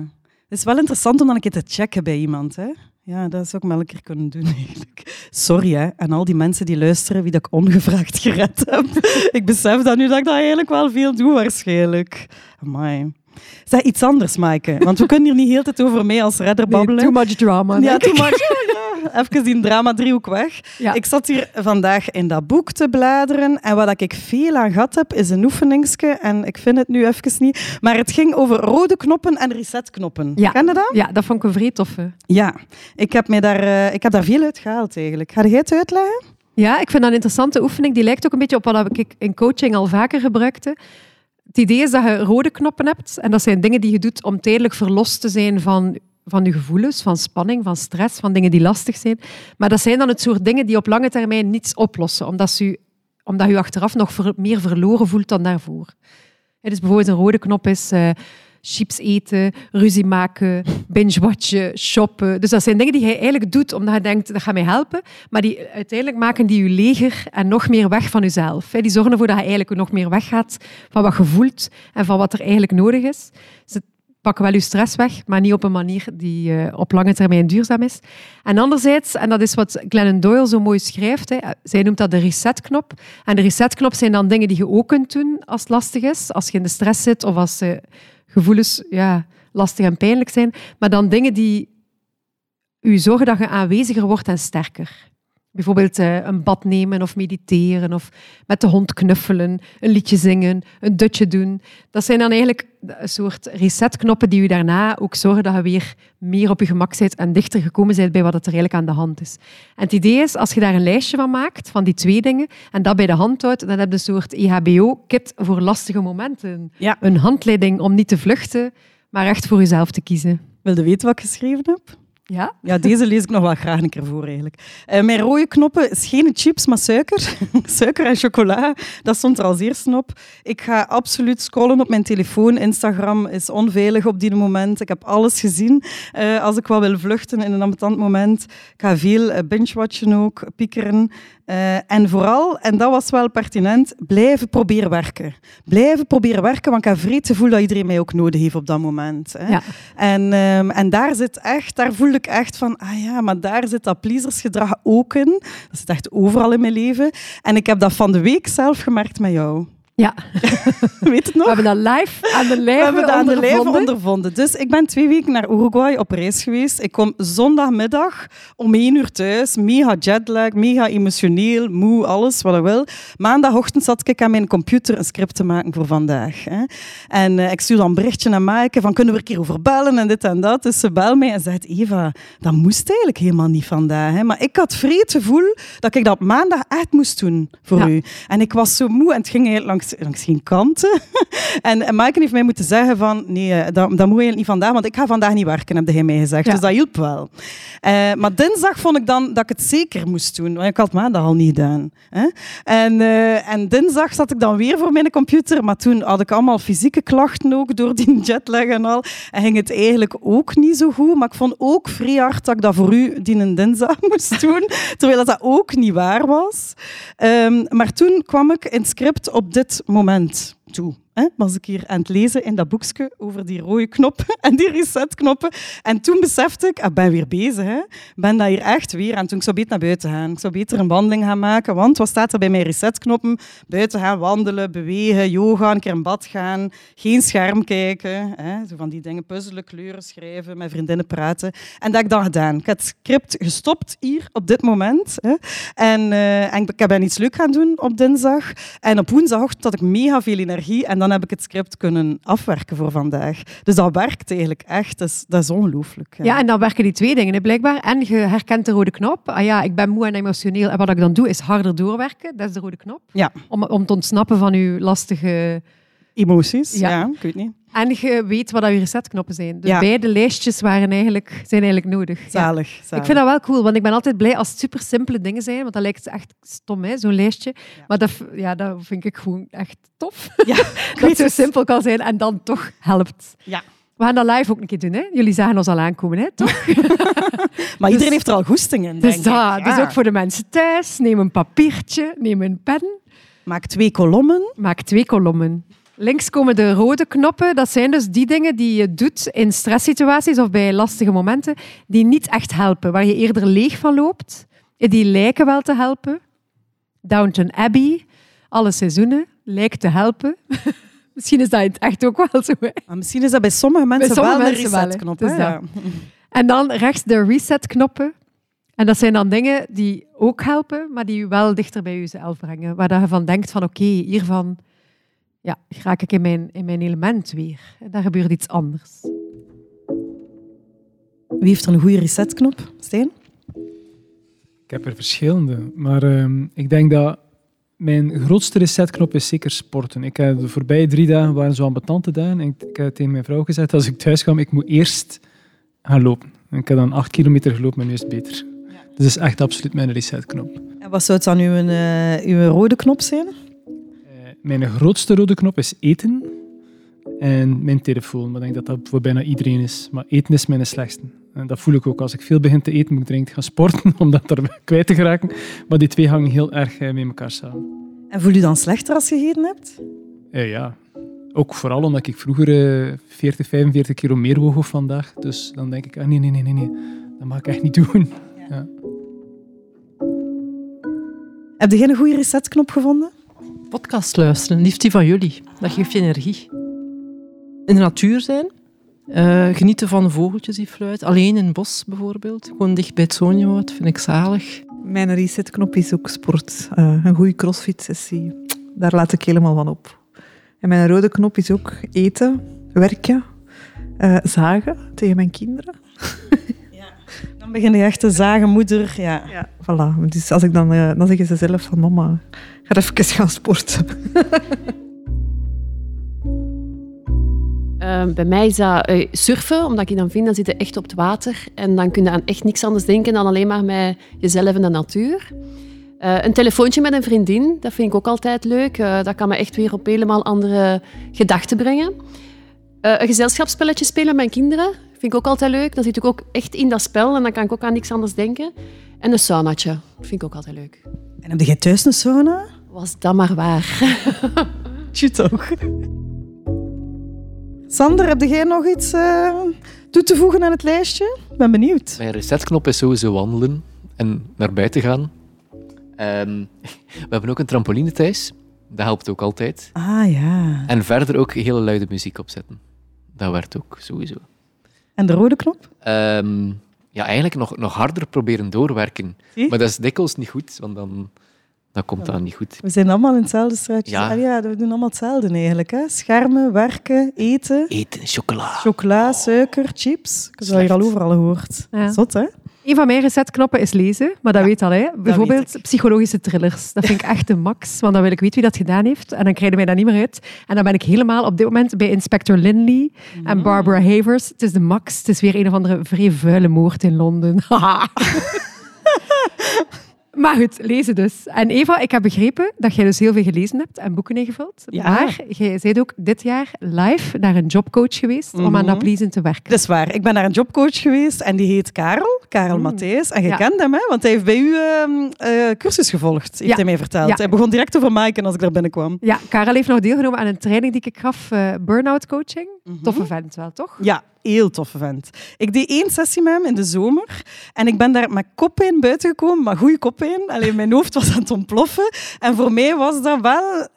het is wel interessant om dan een keer te checken bij iemand. Hè? Ja, dat zou ik wel een keer kunnen doen eigenlijk. Sorry hè, aan al die mensen die luisteren wie dat ik ongevraagd gered heb. ik besef dat nu dat ik dat eigenlijk wel veel doe waarschijnlijk. Amai. Zeg iets anders, Maaike. Want we kunnen hier niet heel tijd over mij als redder babbelen. too much drama. ja, too much. Even die drama-driehoek weg. Ja. Ik zat hier vandaag in dat boek te bladeren en wat ik veel aan gehad heb, is een oefeningske. En ik vind het nu even niet. Maar het ging over rode knoppen en resetknoppen. Ja. Ken je dat? Ja, dat vond ik een vrij toffe. Ja. Ik heb, mij daar, eh, ik heb daar veel uit gehaald eigenlijk. Ga jij het uitleggen? Ja, ik vind dat een interessante oefening. Die lijkt ook een beetje op wat ik in coaching al vaker gebruikte. Het idee is dat je rode knoppen hebt. En dat zijn dingen die je doet om tijdelijk verlost te zijn van, van je gevoelens, van spanning, van stress, van dingen die lastig zijn. Maar dat zijn dan het soort dingen die op lange termijn niets oplossen. Omdat, ze, omdat je achteraf nog meer verloren voelt dan daarvoor. Ja, dus bijvoorbeeld een rode knop is eh, chips eten, ruzie maken, binge-watchen, shoppen. Dus dat zijn dingen die je eigenlijk doet omdat je denkt, dat gaat mij helpen. Maar die uiteindelijk maken die je leger en nog meer weg van jezelf. Die zorgen ervoor dat je eigenlijk nog meer weggaat van wat je voelt en van wat er eigenlijk nodig is. Ze pakken wel je stress weg, maar niet op een manier die eh, op lange termijn duurzaam is. En anderzijds, en dat is wat Glennon Doyle zo mooi schrijft, hè, zij noemt dat de resetknop. En de resetknop zijn dan dingen die je ook kunt doen als het lastig is, als je in de stress zit of als eh, gevoelens ja, lastig en pijnlijk zijn. Maar dan dingen die u zorgen dat je aanweziger wordt en sterker. Bijvoorbeeld eh, een bad nemen of mediteren of met de hond knuffelen, een liedje zingen, een dutje doen. Dat zijn dan eigenlijk een soort resetknoppen die u daarna ook zorgen dat je weer meer op je gemak bent en dichter gekomen bent bij wat er eigenlijk aan de hand is. En het idee is, als je daar een lijstje van maakt, van die twee dingen, en dat bij de hand houdt, dan heb je een soort EHBO-kit voor lastige momenten. Ja. Een handleiding om niet te vluchten, maar echt voor jezelf te kiezen. Wil je weten wat ik geschreven heb? Ja? Ja, deze lees ik nog wel graag een keer voor eigenlijk. Eh, mijn rode knoppen is geen chips, maar suiker. suiker en chocola, dat stond er als eerste op. Ik ga absoluut scrollen op mijn telefoon. Instagram is onveilig op die moment. Ik heb alles gezien. Eh, als ik wat wil vluchten in een ambetant moment. Ik ga veel eh, binge-watchen ook, piekeren. Eh, en vooral, en dat was wel pertinent, blijven proberen werken. Blijven proberen werken, want ik heb vreed gevoel dat iedereen mij ook nodig heeft op dat moment. Hè. Ja. En, ehm, en daar zit echt, daar voel ik echt van, ah ja, maar daar zit dat pleasersgedrag ook in. Dat zit echt overal in mijn leven. En ik heb dat van de week zelf gemerkt met jou. Ja, Weet het nog? we hebben dat live aan de We aan de lijve ondervonden. Dus ik ben twee weken naar Uruguay op reis geweest. Ik kom zondagmiddag om één uur thuis. Mega jetlag, mega emotioneel, moe, alles wat ik wil. Maandagochtend zat ik aan mijn computer een script te maken voor vandaag. Hè. En eh, ik stuur dan een berichtje naar Maaike van kunnen we er een keer over bellen en dit en dat. Dus ze belt mij en zegt Eva, dat moest eigenlijk helemaal niet vandaag. Hè. Maar ik had het gevoel dat ik dat maandag echt moest doen voor Ja. u. En ik was zo moe en het ging eigenlijk langs, langs geen kanten. En, en Maaike heeft mij moeten zeggen van, nee, eh, dat, dat moet eigenlijk niet vandaag, want ik ga vandaag niet werken, heb hij mij gezegd. Ja. Dus dat hielp wel. Eh, maar dinsdag vond ik dan dat ik het zeker moest doen, want ik had maandag al niet gedaan. Hè? En, eh, en dinsdag zat ik dan weer voor mijn computer, maar toen had ik allemaal fysieke klachten ook door die jetlag en al. En ging het eigenlijk ook niet zo goed, maar ik vond ook vrij hard dat ik dat voor u die een dinsdag moest doen, terwijl dat, dat ook niet waar was. Ehm, maar toen kwam ik in het script op dit moment toe. Hè, was ik hier aan het lezen in dat boekje over die rode knoppen en die resetknoppen. En toen besefte ik, ah, ik ben weer bezig. Hè. Ben dat hier echt weer aan. Toen ik zou beter naar buiten gaan. Ik zou beter een wandeling gaan maken. Want wat staat er bij mijn resetknoppen? Buiten gaan wandelen, bewegen, yoga, een keer in bad gaan. Geen scherm kijken. Hè. Zo van die dingen puzzelen, kleuren schrijven, met vriendinnen praten. En dat heb ik dan gedaan. Ik heb het script gestopt hier op dit moment. Hè. En, eh, en ik dan iets leuk gaan doen op dinsdag. En op woensdagochtend had ik mega veel energie. En dan heb ik het script kunnen afwerken voor vandaag. Dus dat werkt eigenlijk echt. Dat is, dat is ongelooflijk. Ja, en dan werken die twee dingen hè, blijkbaar. En je herkent de rode knop. Ah ja, ik ben moe en emotioneel. En wat ik dan doe, is harder doorwerken. Dat is de rode knop. Ja. Om, om te ontsnappen van je lastige... Emoties, ja. Ja. ik weet niet. En je weet wat dat je resetknoppen zijn. Dus Ja. beide lijstjes waren eigenlijk, zijn eigenlijk nodig. Ja. Zalig. zalig. Ik vind dat wel cool, want ik ben altijd blij als het super simpele dingen zijn. Want dat lijkt echt stom, hè, zo'n lijstje. Maar dat, ja, dat vind ik gewoon echt tof. Ja, dat het zo simpel kan zijn en dan toch helpt. Ja. We gaan dat live ook een keer doen. Hè? Jullie zagen ons al aankomen, hè? toch? Maar iedereen heeft er al goesting in, denk Dus, dat, dus ook voor de mensen thuis. Neem een papiertje, neem een pen. Maak twee kolommen. Maak twee kolommen. Links komen de rode knoppen. Dat zijn dus die dingen die je doet in stresssituaties of bij lastige momenten, die niet echt helpen, waar je eerder leeg van loopt. Die lijken wel te helpen. Downton Abbey, alle seizoenen, lijkt te helpen. Misschien is dat echt ook wel zo. Maar misschien is dat bij sommige mensen sommige wel mensen een hè. resetknop. Dus ja. En dan rechts de reset-knoppen. En dat zijn dan dingen die ook helpen, maar die je wel dichter bij jezelf brengen. Waar je van denkt van oké, hiervan ja, raak ik in mijn, in mijn element weer. En daar gebeurt iets anders. Wie heeft er een goede resetknop? Steen? Ik heb er verschillende. Maar ehm, ik denk dat mijn grootste resetknop is zeker sporten. Ik heb de voorbije drie dagen waren zo ambetante dagen. En ik, ik heb tegen mijn vrouw gezegd, als ik thuis kwam, ik moet eerst gaan lopen. En ik heb dan acht kilometer gelopen, maar nu is het beter. Dus dat is echt absoluut mijn resetknop. En wat zou het dan uw, eh, uw rode knop zijn? Eh, mijn grootste rode knop is eten. En mijn telefoon. Maar ik denk dat dat voor bijna iedereen is. Maar eten is mijn slechtste. En dat voel ik ook. Als ik veel begin te eten, moet ik dringend gaan sporten om dat er kwijt te geraken. Maar die twee hangen heel erg eh, met elkaar samen. En voel je dan slechter als je gegeten hebt? Eh, ja. Ook vooral omdat ik vroeger eh 40, 45 kilo meer woog of vandaag. Dus dan denk ik, ah, nee, nee, nee, nee, nee. Dat mag ik echt niet doen. Heb je een goede resetknop gevonden? Podcast luisteren, liefst die van jullie. Dat geeft je energie. In de natuur zijn. eh, genieten van de vogeltjes die fluiten. Alleen in het bos bijvoorbeeld. Gewoon dicht bij het Sonjewoud. Vind ik zalig. Mijn resetknop is ook sport. Eh, een goede crossfit-sessie. Daar laat ik helemaal van op. En mijn rode knop is ook eten, werken, eh, zagen tegen mijn kinderen. Dan begin je echt te zagen, moeder. Ja. Ja, voilà. Dus als ik dan, dan zeggen ze zelf van mama, ga even gaan sporten. Eh, bij mij is dat eh, surfen, omdat ik dan vind, dan zit je echt op het water. En dan kun je aan echt niks anders denken dan alleen maar met jezelf en de natuur. Eh, een telefoontje met een vriendin, dat vind ik ook altijd leuk. Eh, dat kan me echt weer op helemaal andere gedachten brengen. Eh, een gezelschapsspelletje spelen met mijn kinderen vind ik ook altijd leuk. Dan zit ik ook echt in dat spel en dan kan ik ook aan niks anders denken. En een saunaatje. Dat vind ik ook altijd leuk. En heb jij thuis een sauna? Was dat maar waar. Tje toch. Sander, heb jij nog iets eh, toe te voegen aan het lijstje? Ik ben benieuwd. Mijn resetknop is sowieso wandelen en naar buiten gaan. Ehm, we hebben ook een trampoline thuis. Dat helpt ook altijd. Ah ja. En verder ook hele luide muziek opzetten. Dat werkt ook, sowieso. En de rode knop? Ehm, ja, eigenlijk nog, nog harder proberen doorwerken. Zie? Maar dat is dikwijls niet goed, want dan, dan komt dat niet goed. We zijn allemaal in hetzelfde straatje. Ja. Ah, ja, we doen allemaal hetzelfde eigenlijk. Hè? Schermen, werken, eten, Eten, chocola. chocola, suiker, chips. Ik heb dat hier al overal gehoord. Ja. Zot, hè? Een van mijn resetknoppen is lezen, maar dat weet al. Hè. Bijvoorbeeld weet psychologische thrillers. Dat vind ik echt de max, want dan wil ik weten wie dat gedaan heeft. En dan krijg je mij dat niet meer uit. En dan ben ik helemaal op dit moment bij Inspector Lindley en Barbara Havers. Het is de max. Het is weer een of andere vrij vuile moord in Londen. Maar goed, lezen dus. En Eva, ik heb begrepen dat jij dus heel veel gelezen hebt en boeken ingevuld. Ja. Maar jij bent ook dit jaar live naar een jobcoach geweest om aan dat pleasen te werken. Dat is waar. Ik ben naar een jobcoach geweest en die heet Karel, Karel Matthijs. En je Ja. kent hem, hè? want hij heeft bij u ehm, eh, cursus gevolgd, heeft Ja. hij mij verteld. Hij begon direct over Maaken als ik daar binnenkwam. Ja, Karel heeft nog deelgenomen aan een training die ik gaf, eh burn-out coaching. Toffe vent wel, toch? Ja, heel toffe vent. Ik deed één sessie met hem in de zomer en ik ben daar met koppijn buiten gekomen, maar goede koppijn. Alleen mijn hoofd was aan het ontploffen. En voor mij was dat wel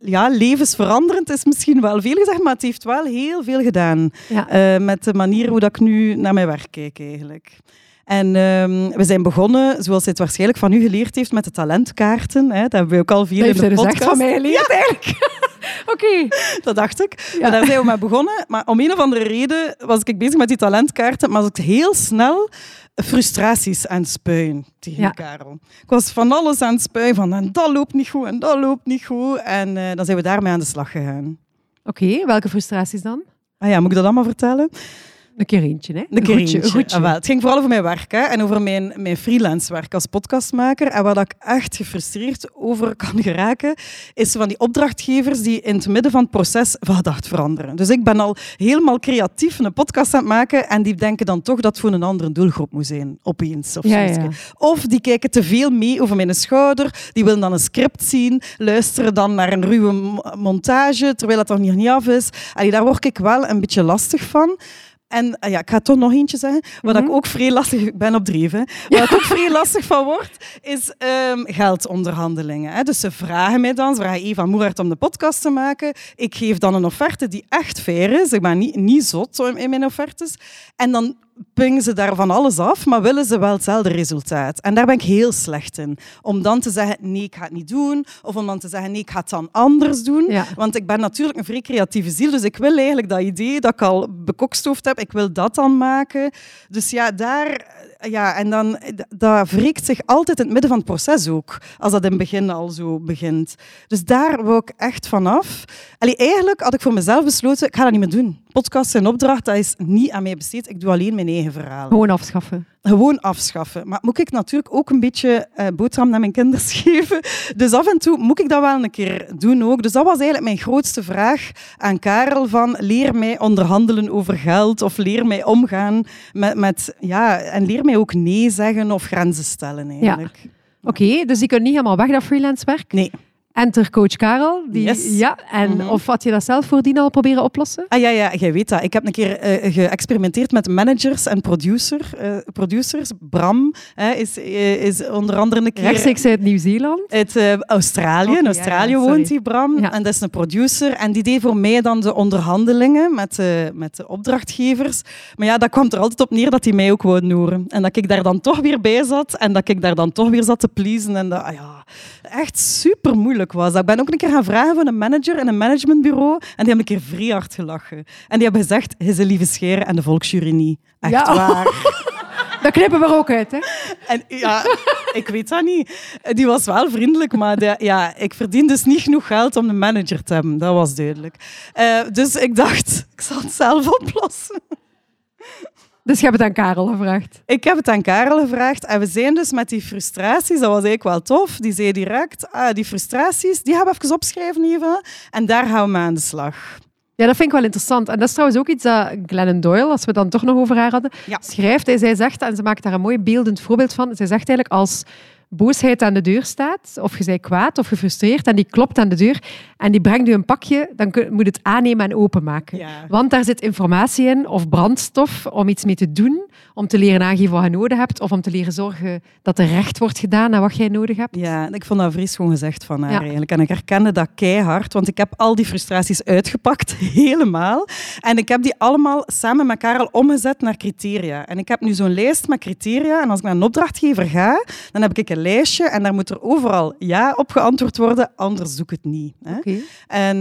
ja, levensveranderend is misschien wel veel gezegd, maar het heeft wel heel veel gedaan Ja. eh, met de manier hoe dat ik nu naar mijn werk kijk eigenlijk. En ehm, we zijn begonnen, zoals hij het waarschijnlijk van u geleerd heeft, met de talentkaarten. Hè. Dat hebben we ook al vier Dat heeft in de podcast. echt van mij geleerd, eigenlijk. Oké. Dat dacht ik. Ja. Daar zijn we mee begonnen. Maar om een of andere reden was ik bezig met die talentkaarten, maar was ik heel snel frustraties aan het spuien tegen Ja. Karel. Ik was van alles aan het spuien, van en dat loopt niet goed en dat loopt niet goed. En eh, dan zijn we daarmee aan de slag gegaan. Oké, welke frustraties dan? Ah ja, moet ik dat allemaal vertellen? Een keer eentje, hè? Een keer eentje. goedje. Ah, het ging vooral over mijn werk hè, en over mijn, mijn freelance werk als podcastmaker. En waar dat ik echt gefrustreerd over kan geraken, is van die opdrachtgevers die in het midden van het proces van gedacht veranderen. Dus ik ben al helemaal creatief een podcast aan het maken en die denken dan toch dat het voor een andere doelgroep moet zijn, opeens. Of, Ja, of die kijken te veel mee over mijn schouder, die willen dan een script zien, luisteren dan naar een ruwe mo- montage, terwijl het nog niet af is. Allee, daar word ik wel een beetje lastig van. En eh, ja, ik ga toch nog eentje zeggen. Wat Mhm. ik ook vrij lastig... Ik ben op dreef, hè. Waar ik ook vrij lastig van word, is ehm, geldonderhandelingen. Hè. Dus ze vragen mij dan, ze vragen Eva Moeraert om de podcast te maken. Ik geef dan een offerte die echt fair is. Ik ben niet, niet zot in, in mijn offertes. En dan pingen ze daar van alles af, maar willen ze wel hetzelfde resultaat. En daar ben ik heel slecht in. Om dan te zeggen, nee, ik ga het niet doen. Of om dan te zeggen, nee, ik ga het dan anders doen. Ja. Want ik ben natuurlijk een vrij creatieve ziel, dus ik wil eigenlijk dat idee dat ik al bekokstoofd heb, ik wil dat dan maken. Dus ja, daar... Ja, en dan, dat wreekt zich altijd in het midden van het proces ook, als dat in het begin al zo begint. Dus daar wil ik echt vanaf. Allee, eigenlijk had ik voor mezelf besloten, ik ga dat niet meer doen. Podcast en opdracht, dat is niet aan mij besteed. Ik doe alleen mijn eigen verhaal Gewoon afschaffen. gewoon afschaffen. Maar moet ik natuurlijk ook een beetje eh, boterham naar mijn kinders geven. Dus af en toe moet ik dat wel een keer doen ook. Dus dat was eigenlijk mijn grootste vraag aan Karel van leer mij onderhandelen over geld of leer mij omgaan met, met ja, en leer mij ook nee zeggen of grenzen stellen eigenlijk. Oké, dus die kunnen niet helemaal weg, dat freelance werk. Nee. Enter coach Karel. Die, Yes. ja, en Mhm. Of had je dat zelf voordien al proberen oplossen? Ah ja, ja, jij weet dat. Ik heb een keer eh, geëxperimenteerd met managers en producer, eh, producers. Bram is, eh, is onder andere een keer... Rechtstreeks uit Nieuw-Zeeland. Uit Australië. In Australië ja, woont die Bram. Ja. En dat is een producer. En die deed voor mij dan de onderhandelingen met de, met de opdrachtgevers. Maar ja, dat kwam er altijd op neer dat hij mij ook wou noeren. En dat ik daar dan toch weer bij zat. En dat ik daar dan toch weer zat te pleasen. En dat ah ja, echt super moeilijk was. Ik ben ook een keer gaan vragen van een manager in een managementbureau. En die hebben een keer vrij hard gelachen. En die hebben gezegd, hij is een lieve scheer en de volksjury niet. Echt Ja. waar. Dat knippen we ook uit, hè? En ja, ik weet dat niet. Die was wel vriendelijk, maar de- ja, ik verdien dus niet genoeg geld om een manager te hebben. Dat was duidelijk. Eh, dus ik dacht, ik zal het zelf oplossen. Dus je hebt het aan Karel gevraagd. Ik heb het aan Karel gevraagd en we zijn dus met die frustraties, dat was eigenlijk wel tof, die zei direct, ah, die frustraties, die gaan we even opschrijven, Eva, en daar gaan we aan de slag. Ja, dat vind ik wel interessant. En dat is trouwens ook iets dat Glennon Doyle, als we het dan toch nog over haar hadden, Ja. schrijft. Hij, zij zegt, en ze maakt daar een mooi beeldend voorbeeld van, zij zegt eigenlijk als boosheid aan de deur staat, of je bent kwaad of gefrustreerd, en die klopt aan de deur en die brengt u een pakje, dan kun- moet het aannemen en openmaken. Ja. Want daar zit informatie in, of brandstof, om iets mee te doen, om te leren aangeven wat je nodig hebt, of om te leren zorgen dat er recht wordt gedaan aan wat jij nodig hebt. Ja, ik vond dat vries gewoon gezegd van haar Ja. eigenlijk. En ik herkende dat keihard, want ik heb al die frustraties uitgepakt, helemaal. En ik heb die allemaal samen met Karel omgezet naar criteria. En ik heb nu zo'n lijst met criteria. En als ik naar een opdrachtgever ga, dan heb ik een lijstje en daar moet er overal ja op geantwoord worden, anders zoek het niet. Hè? En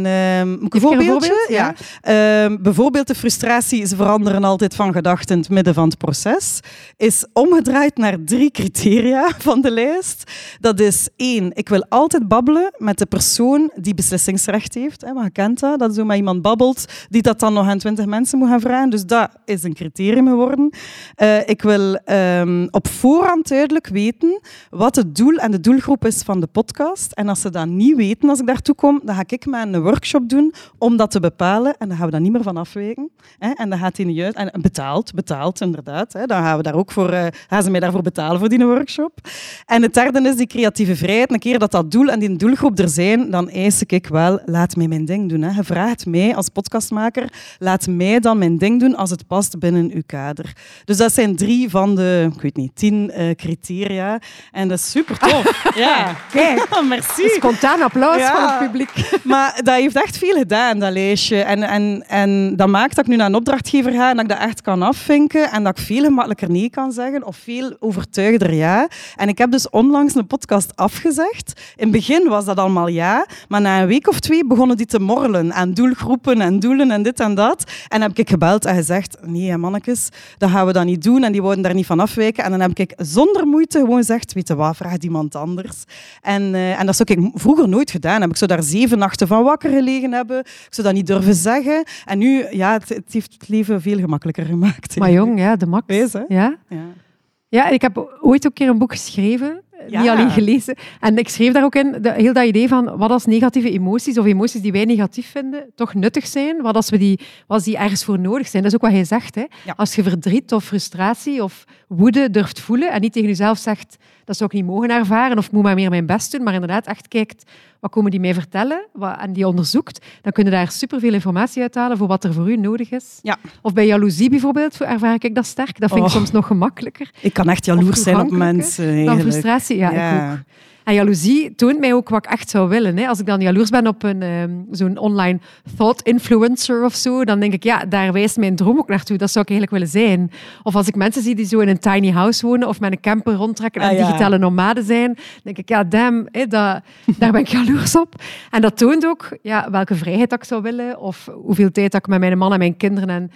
ik een voorbeeldje? voorbeeld? Ja. Ehm, bijvoorbeeld de frustratie, ze veranderen altijd van gedachten in het midden van het proces, is omgedraaid naar drie criteria van de lijst. Dat is één, ik wil altijd babbelen met de persoon die beslissingsrecht heeft. Hè, want je kent dat, dat zo met iemand babbelt, die dat dan nog aan twintig mensen moet gaan vragen. Dus dat is een criterium geworden. Eh, ik wil ehm, op voorhand duidelijk weten wat het doel en de doelgroep is van de podcast. En als ze dat niet weten als ik daartoe kom, dan ga ik met een workshop doen om dat te bepalen. En dan gaan we daar niet meer van afwijken. Hè? En dan gaat hij. En betaald, betaald inderdaad. Hè? Dan gaan, we daar ook voor, eh, gaan ze mij daarvoor betalen voor die workshop. En het derde is die creatieve vrijheid. Een keer dat dat doel en die doelgroep er zijn, dan eis ik wel, laat mij mijn ding doen. Hè? Je vraagt mij als podcastmaker, laat mij dan mijn ding doen als het past binnen uw kader. Dus dat zijn drie van de, ik weet niet, tien eh, criteria. En dat is super tof. ja, kijk, merci. Spontaan applaus Ja. van het publiek. Maar dat heeft echt veel gedaan, dat lijstje. En, en, en dat maakt dat ik nu naar een opdrachtgever ga en dat ik dat echt kan afvinken en dat ik veel gemakkelijker nee kan zeggen of veel overtuigder ja. En ik heb dus onlangs een podcast afgezegd. In het begin was dat allemaal ja, maar na een week of twee begonnen die te morrelen aan doelgroepen en doelen en dit en dat. En dan heb ik gebeld en gezegd, nee mannetjes, dat gaan we dat niet doen en die wouden daar niet van afwijken. En dan heb ik zonder moeite gewoon gezegd, weet je wat, vraag iemand anders. En, eh, en dat zou ik vroeger nooit gedaan hebben. Ik zou daar zeven nachten van wakker gelegen hebben. Ik zou dat niet durven zeggen. En nu, ja, het, het heeft het leven veel gemakkelijker gemaakt. Maar jong, ja, de max. Wees, hè? Ja? Ja. Ja, ik heb ooit ook een keer een boek geschreven. Ja. Niet alleen gelezen. En ik schreef daar ook in de, heel dat idee van wat als negatieve emoties of emoties die wij negatief vinden, toch nuttig zijn. Wat als, we die, wat als die ergens voor nodig zijn. Dat is ook wat hij zegt. Hè. Ja. Als je verdriet of frustratie of woede durft voelen en niet tegen jezelf zegt dat zou ik niet mogen ervaren of ik moet maar meer mijn best doen, maar inderdaad echt kijkt wat komen die mij vertellen wat, en die onderzoekt, dan kun je daar superveel informatie uithalen voor wat er voor u nodig is. Ja. Of bij jaloezie bijvoorbeeld ervaar ik dat sterk. Dat vind ik Oh. soms nog gemakkelijker Ik kan echt jaloers zijn op mensen. dan eigenlijk. frustratie. Ja, ik ook. En jaloezie toont mij ook wat ik echt zou willen. Hè. Als ik dan jaloers ben op een, ehm, zo'n online thought influencer of zo, dan denk ik, ja, daar wijst mijn droom ook naartoe. Dat zou ik eigenlijk willen zijn. Of als ik mensen zie die zo in een tiny house wonen of met een camper rondtrekken en Ah, ja. digitale nomaden zijn, denk ik, ja, damn, hè, dat, daar ben ik jaloers op. En dat toont ook ja, welke vrijheid dat ik zou willen of hoeveel tijd dat ik met mijn man en mijn kinderen en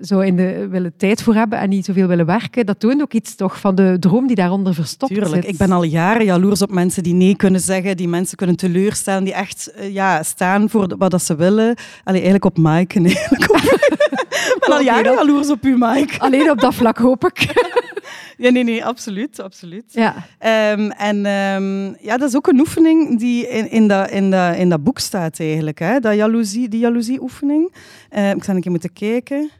zo in de willen tijd voor hebben en niet zoveel willen werken. Dat toont ook iets toch van de droom die daaronder verstopt Tuurlijk. zit. Ik ben al jaren jaloers op mensen die nee kunnen zeggen, die mensen kunnen teleurstellen, die echt eh, ja, staan voor wat dat ze willen. Allee, eigenlijk op Mike. Nee. ik ben al jaren jaloers op u, Mike. Alleen op dat vlak hoop ik. Ja, nee, nee, absoluut. absoluut. Ja. Ehm, en ehm, ja, dat is ook een oefening die in, in, dat, in, dat, in dat boek staat eigenlijk. Hè? Dat jaloezie, die jaloezie-oefening. Eh, ik zou een keer moeten kijken.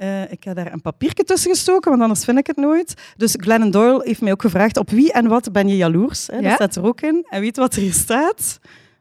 Eh, ik heb daar een papiertje tussen gestoken, want anders vind ik het nooit. Dus Glennon Doyle heeft mij ook gevraagd op wie en wat ben je jaloers. Hè? Ja? Dat staat er ook in. En weet wat er hier staat?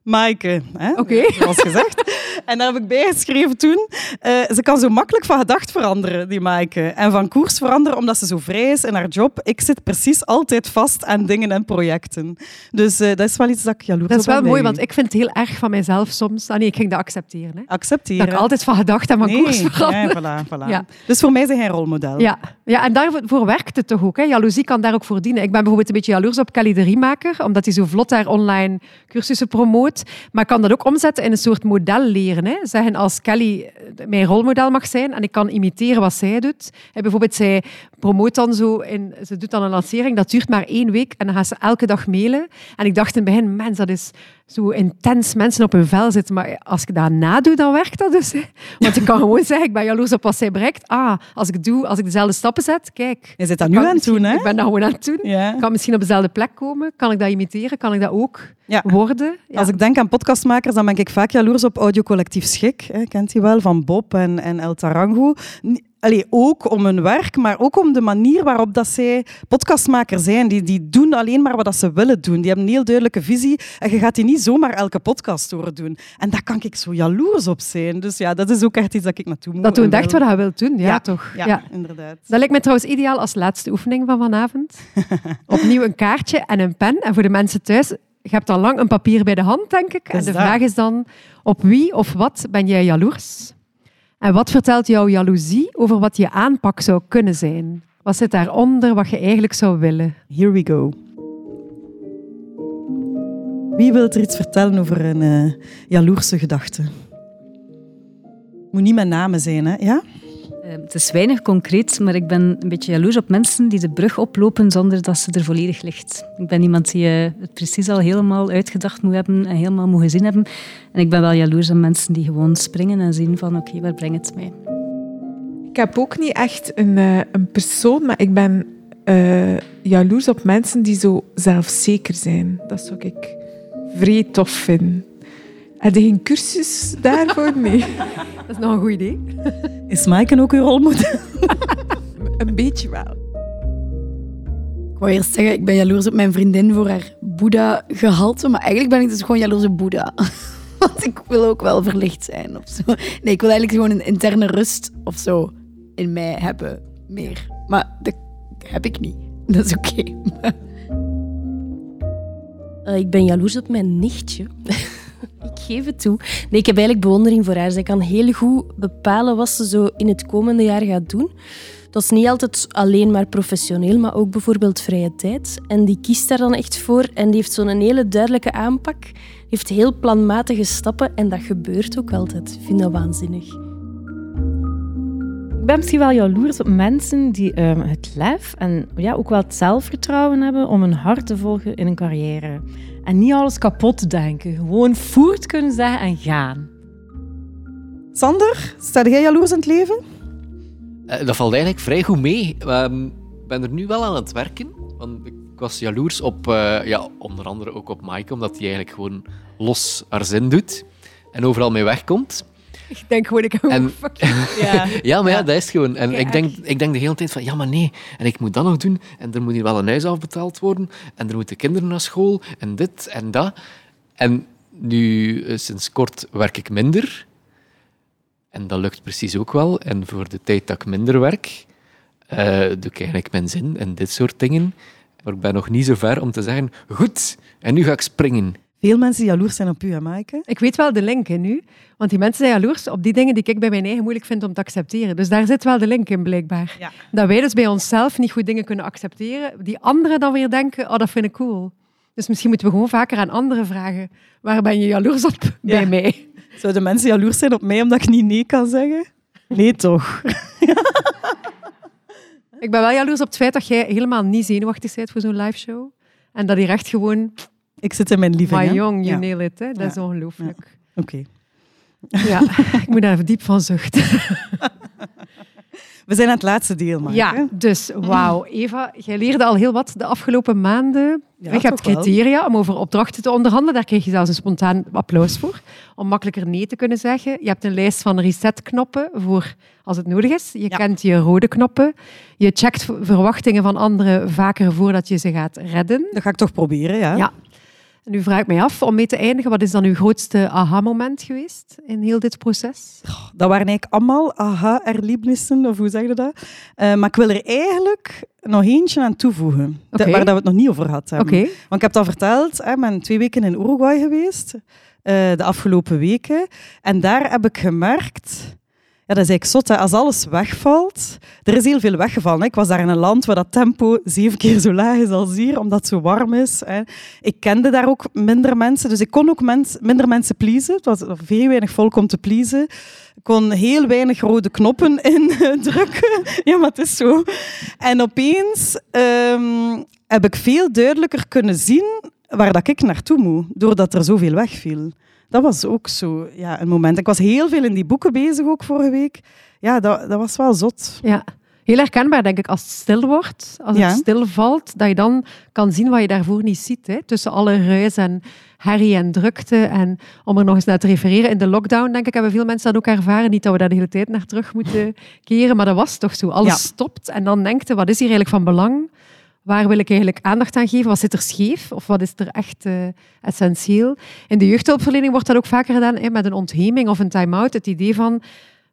Maaike, hè? Oké. zoals gezegd. En daar heb ik bijgeschreven toen. eh, ze kan zo makkelijk van gedacht veranderen, die Maaike. En van koers veranderen, omdat ze zo vrij is in haar job. Ik zit precies altijd vast aan dingen en projecten. Dus eh, dat is wel iets dat ik jaloers Dat is op wel mooi, bij want ik vind het heel erg van mijzelf soms. Ah, nee, ik ging dat accepteren. Hè. Accepteren. Dat ik altijd van gedacht en van Nee, koers verander. ja, voilà, voilà. Ja. Dus voor mij is hij een rolmodel. Ja. ja, en daarvoor werkt het toch ook. Hè? Jaloezie kan daar ook voor dienen. Ik ben bijvoorbeeld een beetje jaloers op Kelly de Riemaker, omdat hij zo vlot daar online cursussen promoot. Maar ik kan dat ook omzetten in een soort model leren. Hè? Zeggen als Kelly eh, mijn rolmodel mag zijn en ik kan imiteren wat zij doet. Bijvoorbeeld, zij promoot dan zo, in, ze doet dan een lancering, dat duurt maar één week en dan gaat ze elke dag mailen. En ik dacht in het begin, mens, dat is zo intens mensen op hun vel zitten. Maar als ik dat nadoe, dan werkt dat dus. Hè? Want ik kan gewoon zeggen, ik ben jaloers op wat zij bereikt. Ah, als ik, doe, als ik dezelfde stappen zet, kijk. Je zit dat nu aan het doen, hè? Ik ben dat gewoon aan het doen. Ja. Ik kan misschien op dezelfde plek komen. Kan ik dat imiteren? Kan ik dat ook Ja. worden? Ja, Als ik denk aan podcastmakers, dan ben ik vaak jaloers op Audiocollectief Schik. Hè, kent u wel, van Bob en, en El Tarango. Allee, ook om hun werk, maar ook om de manier waarop dat zij podcastmaker zijn. Die, die doen alleen maar wat dat ze willen doen. Die hebben een heel duidelijke visie. En je gaat die niet zomaar elke podcast horen doen. En daar kan ik zo jaloers op zijn. Dus ja, dat is ook echt iets dat ik naartoe moet. Dat doen en echt wil. wat je wilt doen, ja, Ja, toch? Ja, inderdaad. Dat lijkt me trouwens ideaal als laatste oefening van vanavond. Opnieuw een kaartje en een pen. En voor de mensen thuis, je hebt al lang een papier bij de hand, denk ik. En de vraag is dan, op wie of wat ben jij jaloers? En wat vertelt jouw jaloezie over wat je aanpak zou kunnen zijn? Wat zit daaronder wat je eigenlijk zou willen? Here we go. Wie wil er iets vertellen over een eh, jaloerse gedachte? Moet niet met namen zijn, hè? Ja? Eh, Het is weinig concreet, maar ik ben een beetje jaloers op mensen die de brug oplopen zonder dat ze er volledig ligt. Ik ben iemand die eh, het precies al helemaal uitgedacht moet hebben en helemaal moet gezien hebben. En ik ben wel jaloers op mensen die gewoon springen en zien van oké, waar brengt het mij? Ik heb ook niet echt een, eh, een persoon, maar ik ben eh, jaloers op mensen die zo zelfzeker zijn. Dat zou ik vrij tof vinden. Heb je geen cursus daarvoor? Nee. Dat is nog een goed idee. Is Maaike ook uw rolmodel? Een beetje wel. Ik wou eerst zeggen, ik ben jaloers op mijn vriendin voor haar Boeddha-gehalte, maar eigenlijk ben ik dus gewoon jaloers op Boeddha. Want ik wil ook wel verlicht zijn of zo. Nee, ik wil eigenlijk gewoon een interne rust of zo in mij hebben, meer. Maar dat heb ik niet. Dat is oké. Eh, ik ben jaloers op mijn nichtje. ik geef het toe. Nee, ik heb eigenlijk bewondering voor haar. Zij kan heel goed bepalen wat ze zo in het komende jaar gaat doen. Dat is niet altijd alleen maar professioneel, maar ook bijvoorbeeld vrije tijd. En die kiest daar dan echt voor en die heeft zo'n hele duidelijke aanpak. Heeft heel planmatige stappen en dat gebeurt ook altijd. Ik vind dat waanzinnig. Ik ben misschien wel jaloers op mensen die ehm, het lef en ja, ook wel het zelfvertrouwen hebben om hun hart te volgen in een carrière. En niet alles kapot te denken. Gewoon voert kunnen zeggen en gaan. Sander, sta jij jaloers in het leven? Eh, dat valt eigenlijk vrij goed mee. Ehm, Ik ben er nu wel aan het werken. Want ik was jaloers op, eh, ja, onder andere ook op Maaike, omdat hij eigenlijk gewoon los haar zin doet en overal mee wegkomt. Ik denk gewoon, ik heb En- fuck you. Ja. Ja, maar ja, dat is gewoon. En ik denk, ik denk de hele tijd van, ja, maar nee. En ik moet dat nog doen. En er moet hier wel een huis afbetaald worden. En er moeten kinderen naar school. En dit en dat. En nu, eh, sinds kort, werk ik minder. En dat lukt precies ook wel. En voor de tijd dat ik minder werk, eh, doe ik eigenlijk mijn zin en dit soort dingen. Maar ik ben nog niet zo ver om te zeggen, goed, en nu ga ik springen. Veel mensen jaloers zijn op u, hè, Maaike? Ik weet wel de link hè, nu. Want die mensen zijn jaloers op die dingen die ik bij mijn eigen moeilijk vind om te accepteren. Dus daar zit wel de link in, blijkbaar. Ja. Dat wij dus bij onszelf niet goed dingen kunnen accepteren, die anderen dan weer denken, oh, dat vind ik cool. Dus misschien moeten we gewoon vaker aan anderen vragen, waar ben je jaloers op bij mij? Zouden mensen jaloers zijn op mij omdat ik niet nee kan zeggen? Nee, toch? Ik ben wel jaloers op het feit dat jij helemaal niet zenuwachtig bent voor zo'n live show. En dat hier echt gewoon, Ik zit in mijn living. young, you Ja. nail it. Hè? Dat is ongelooflijk. Oké. Ja. ik moet daar even diep van zuchten. We zijn aan het laatste deel, Maaike. Ja, dus wauw. Eva, jij leerde al heel wat de afgelopen maanden. Ja, je hebt wel. criteria om over opdrachten te onderhandelen. Daar kreeg je zelfs een spontaan applaus voor. Om makkelijker nee te kunnen zeggen. Je hebt een lijst van reset-knoppen voor als het nodig is. Je Ja. kent je rode knoppen. Je checkt verwachtingen van anderen vaker voordat je ze gaat redden. Dat ga ik toch proberen, ja. Ja. En nu vraag ik mij af, om mee te eindigen, wat is dan uw grootste aha-moment geweest in heel dit proces? Dat waren eigenlijk allemaal aha-erlebnissen, of hoe zeg je dat? Eh, maar ik wil er eigenlijk nog eentje aan toevoegen, de- waar dat we het nog niet over. Oké. Want ik heb dat verteld, hè, ik ben twee weken in Uruguay geweest, eh, de afgelopen weken. En daar heb ik gemerkt... Ja, dat is eigenlijk zot, als alles wegvalt. Er is heel veel weggevallen. hè. Ik was daar in een land waar dat tempo zeven keer zo laag is als hier, omdat het zo warm is. Hè. Ik kende daar ook minder mensen, dus ik kon ook minder mensen pleasen. Het was veel weinig volk om te pleasen. Ik kon heel weinig rode knoppen indrukken. ja, maar het is zo. En opeens ehm, heb ik veel duidelijker kunnen zien waar dat ik naartoe moet, doordat er zoveel wegviel. Dat was ook zo ja, een moment. Ik was heel veel in die boeken bezig ook vorige week. Ja, dat, dat was wel zot. Ja. Heel herkenbaar, denk ik, als het stil wordt, als Ja. het stil valt, dat je dan kan zien wat je daarvoor niet ziet. Hè? Tussen alle ruis en herrie en drukte. En om er nog eens naar te refereren, in de lockdown, denk ik, hebben veel mensen dat ook ervaren. Niet dat we daar de hele tijd naar terug moeten keren, maar dat was toch zo. Alles Ja. stopt en dan denkt je, wat is hier eigenlijk van belang? Waar wil ik eigenlijk aandacht aan geven? Wat zit er scheef? Of wat is er echt eh, essentieel? In de jeugdhulpverlening wordt dat ook vaker gedaan hè, met een ontheming of een time-out. Het idee van,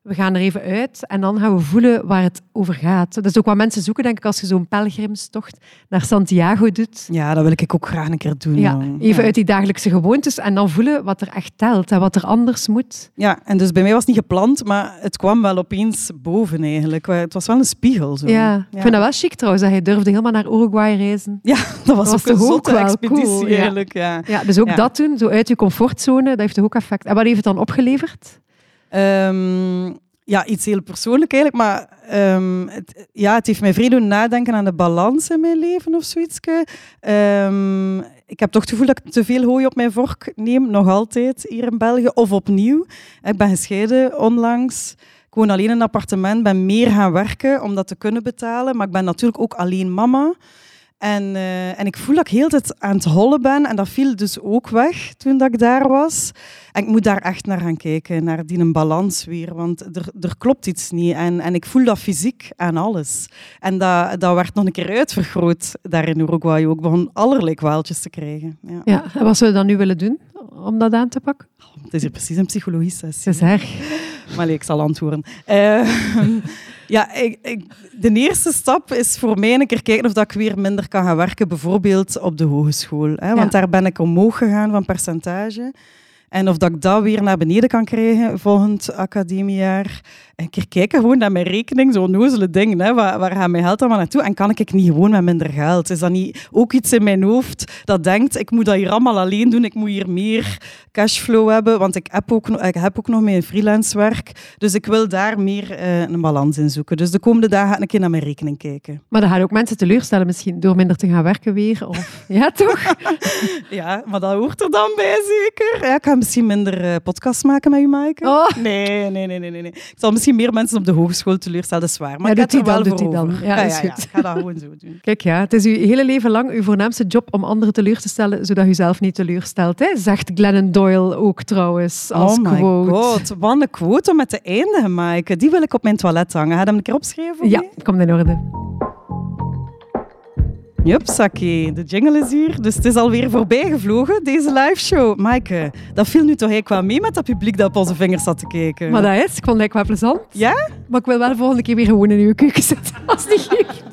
we gaan er even uit en dan gaan we voelen waar het over gaat. Dat is ook wat mensen zoeken, denk ik, als je zo'n pelgrimstocht naar Santiago doet. Ja, dat wil ik ook graag een keer doen. Ja, even Ja. uit die dagelijkse gewoontes en dan voelen wat er echt telt en wat er anders moet. Ja, en dus bij mij was het niet gepland, maar het kwam wel opeens boven eigenlijk. Het was wel een spiegel. Zo. Ja, ik vind dat wel chic trouwens, dat je durfde helemaal naar Uruguay reizen. Ja, dat was, ook een zotte expeditie cool, eigenlijk. Ja. Ja, dus ook dat doen, zo uit je comfortzone, dat heeft toch ook effect. En wat heeft het dan opgeleverd? Ehm, ja, iets heel persoonlijk eigenlijk, maar ehm, het, ja, het heeft mij vrij doen nadenken aan de balans in mijn leven of zoiets. Ehm, ik heb toch het gevoel dat ik te veel hooi op mijn vork neem, nog altijd hier in België, of opnieuw. Ik ben gescheiden onlangs. Ik woon alleen in een appartement, ben meer gaan werken om dat te kunnen betalen, maar ik ben natuurlijk ook alleen mama. En, eh, en ik voel dat ik heel de tijd aan het hollen ben. En dat viel dus ook weg toen dat ik daar was. En ik moet daar echt naar gaan kijken, naar die balans weer. Want er, er klopt iets niet. En, en ik voel dat fysiek aan alles. En dat, dat werd nog een keer uitvergroot daar in Uruguay ook. Begon allerlei kwaaltjes te krijgen. Ja. Ja, en wat zou je dan nu willen doen om dat aan te pakken? Het is hier precies een psychologie-sessie. Het is erg. Maar nee, ik zal antwoorden. Eh, ja, ik, ik- de eerste stap is voor mij een keer kijken of dat ik weer minder kan gaan werken, bijvoorbeeld op de hogeschool. Hè? Want Ja. daar ben ik omhoog gegaan van percentage. En of dat ik dat weer naar beneden kan krijgen volgend academiejaar. Een keer kijken gewoon naar mijn rekening, zo'n nozele ding. Hè? Waar, waar gaat mijn geld allemaal naartoe? En kan ik niet gewoon met minder geld? Is dat niet ook iets in mijn hoofd dat denkt, ik moet dat hier allemaal alleen doen, ik moet hier meer cashflow hebben, want ik heb ook, ik heb ook nog mijn freelance werk. Dus ik wil daar meer eh, een balans in zoeken. Dus de komende dagen ga ik een keer naar mijn rekening kijken. Maar dat gaat ook mensen teleurstellen misschien, door minder te gaan werken weer. Of... Ja, toch? Ja, maar dat hoort er dan bij zeker. Ja, ik ga misschien minder eh podcasts maken met u, Maaike. Oh. Nee, nee, nee, nee, nee, nee. Ik zal misschien meer mensen op de hogeschool teleurstellen, dat is waar. Maar Ja, ik doet hij wel doet hij dan. Ja, is ja, goed. ik ga dat gewoon zo doen. Kijk, ja, het is uw hele leven lang uw voornaamste job om anderen teleur te stellen, zodat u zelf niet teleurstelt. Hè? Zegt Glennon Doyle ook trouwens, als oh my quote. god, wat een quote om met te eindigen, Maaike. Die wil ik op mijn toilet hangen. Ga je hem een keer opschrijven? Ja, komt in orde. Jupsakee, de jingle is hier. Dus het is alweer voorbij gevlogen, deze liveshow. Maaike, dat viel nu toch eigenlijk wel mee met dat publiek dat op onze vingers zat te kijken. Maar dat is, ik vond het eigenlijk wel plezant. Ja? Maar ik wil wel de volgende keer weer gewoon in uw keuken zitten, als het niet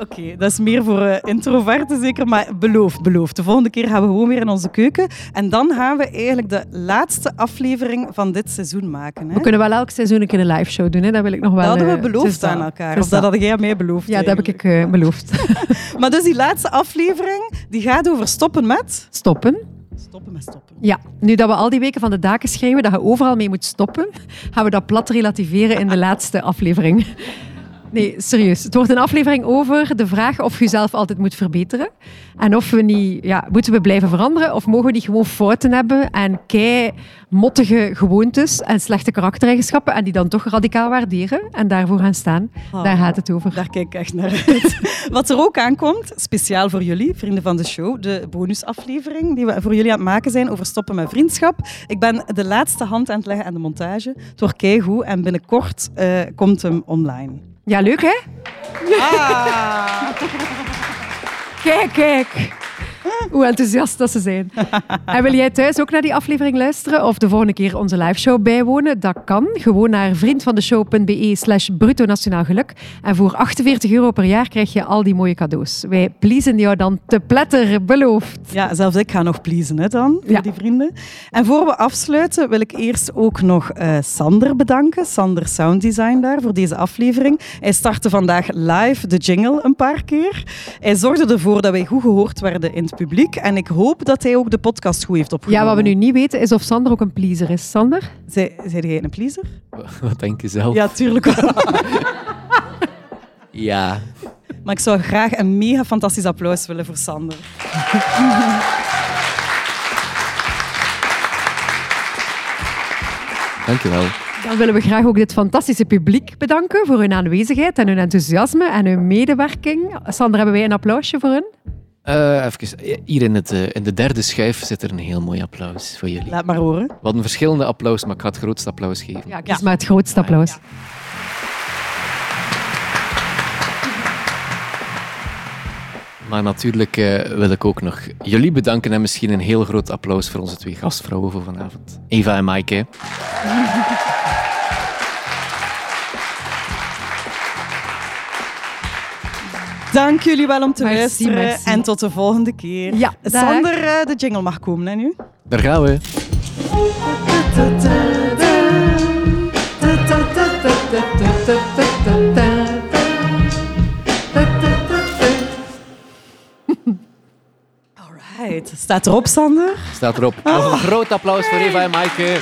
Oké, dat is meer voor eh, introverten zeker, maar beloof, beloof. De volgende keer gaan we gewoon weer in onze keuken. En dan gaan we eigenlijk de laatste aflevering van dit seizoen maken. Hè? We kunnen wel elk seizoen een keer een live show doen, hè? dat wil ik nog wel. Dat hadden we eh, beloofd aan elkaar. Of dat had jij mij beloofd. Ja, dat heb ik eh, beloofd. Maar dus die laatste aflevering, die gaat over stoppen met... Stoppen. Stoppen met stoppen. Ja, nu dat we al die weken van de daken schrijven dat je overal mee moet stoppen, gaan we dat plat relativeren in de laatste aflevering. Nee, serieus. Het wordt een aflevering over de vraag of je jezelf altijd moet verbeteren. En of we niet, ja, moeten we blijven veranderen of mogen we niet gewoon fouten hebben en kei mottige gewoontes en slechte karaktereigenschappen en die dan toch radicaal waarderen en daarvoor gaan staan. Oh. Daar gaat het over. Daar kijk ik echt naar uit. Wat er ook aankomt, speciaal voor jullie, vrienden van de show, de bonusaflevering die we voor jullie aan het maken zijn over stoppen met vriendschap. Ik ben de laatste hand aan het leggen aan de montage. Het wordt keigoed en binnenkort eh, komt hem online. Ja, leuk hè? Ah. Kijk, kijk. Hoe enthousiast dat ze zijn. En wil jij thuis ook naar die aflevering luisteren of de volgende keer onze liveshow bijwonen? Dat kan. Gewoon naar vriendvandeshow.be slash bruto nationaal geluk. En voor 48 euro per jaar krijg je al die mooie cadeaus. Wij pleasen jou dan te pletter, beloofd. Ja, zelfs ik ga nog pleasen hè, dan, voor Ja. die vrienden. En voor we afsluiten wil ik eerst ook nog eh, Sander bedanken. Sander Sound Design daar, voor deze aflevering. Hij startte vandaag live de jingle een paar keer. Hij zorgde ervoor dat wij goed gehoord werden in het publiek. En ik hoop dat hij ook de podcast goed heeft Ja, opgenomen. wat we nu niet weten is of Sander ook een pleaser is. Sander? Zij, zei jij een pleaser? Wat denk je zelf? Ja, tuurlijk wel. Ja. Maar ik zou graag een mega fantastisch applaus willen voor Sander. Dankjewel. Dan willen we graag ook dit fantastische publiek bedanken voor hun aanwezigheid en hun enthousiasme en hun medewerking. Sander, hebben wij een applausje voor hun? Uh, even, hier in, het, uh, in de derde schijf zit er een heel mooi applaus voor jullie. Laat maar horen. We hadden verschillende applaus, maar ik ga het grootste applaus geven. Ja, kies ja. maar het grootste applaus. Ja. Maar natuurlijk uh, wil ik ook nog jullie bedanken en misschien een heel groot applaus voor onze twee gastvrouwen voor vanavond. Eva en Maaike. Dank jullie wel om te merci, luisteren merci. en tot de volgende keer. Ja, Sander, uh, de jingle mag komen hè, nu. Daar gaan we. Alright. Staat erop, Sander? Staat erop. Nog een groot applaus voor Eva en Maaike.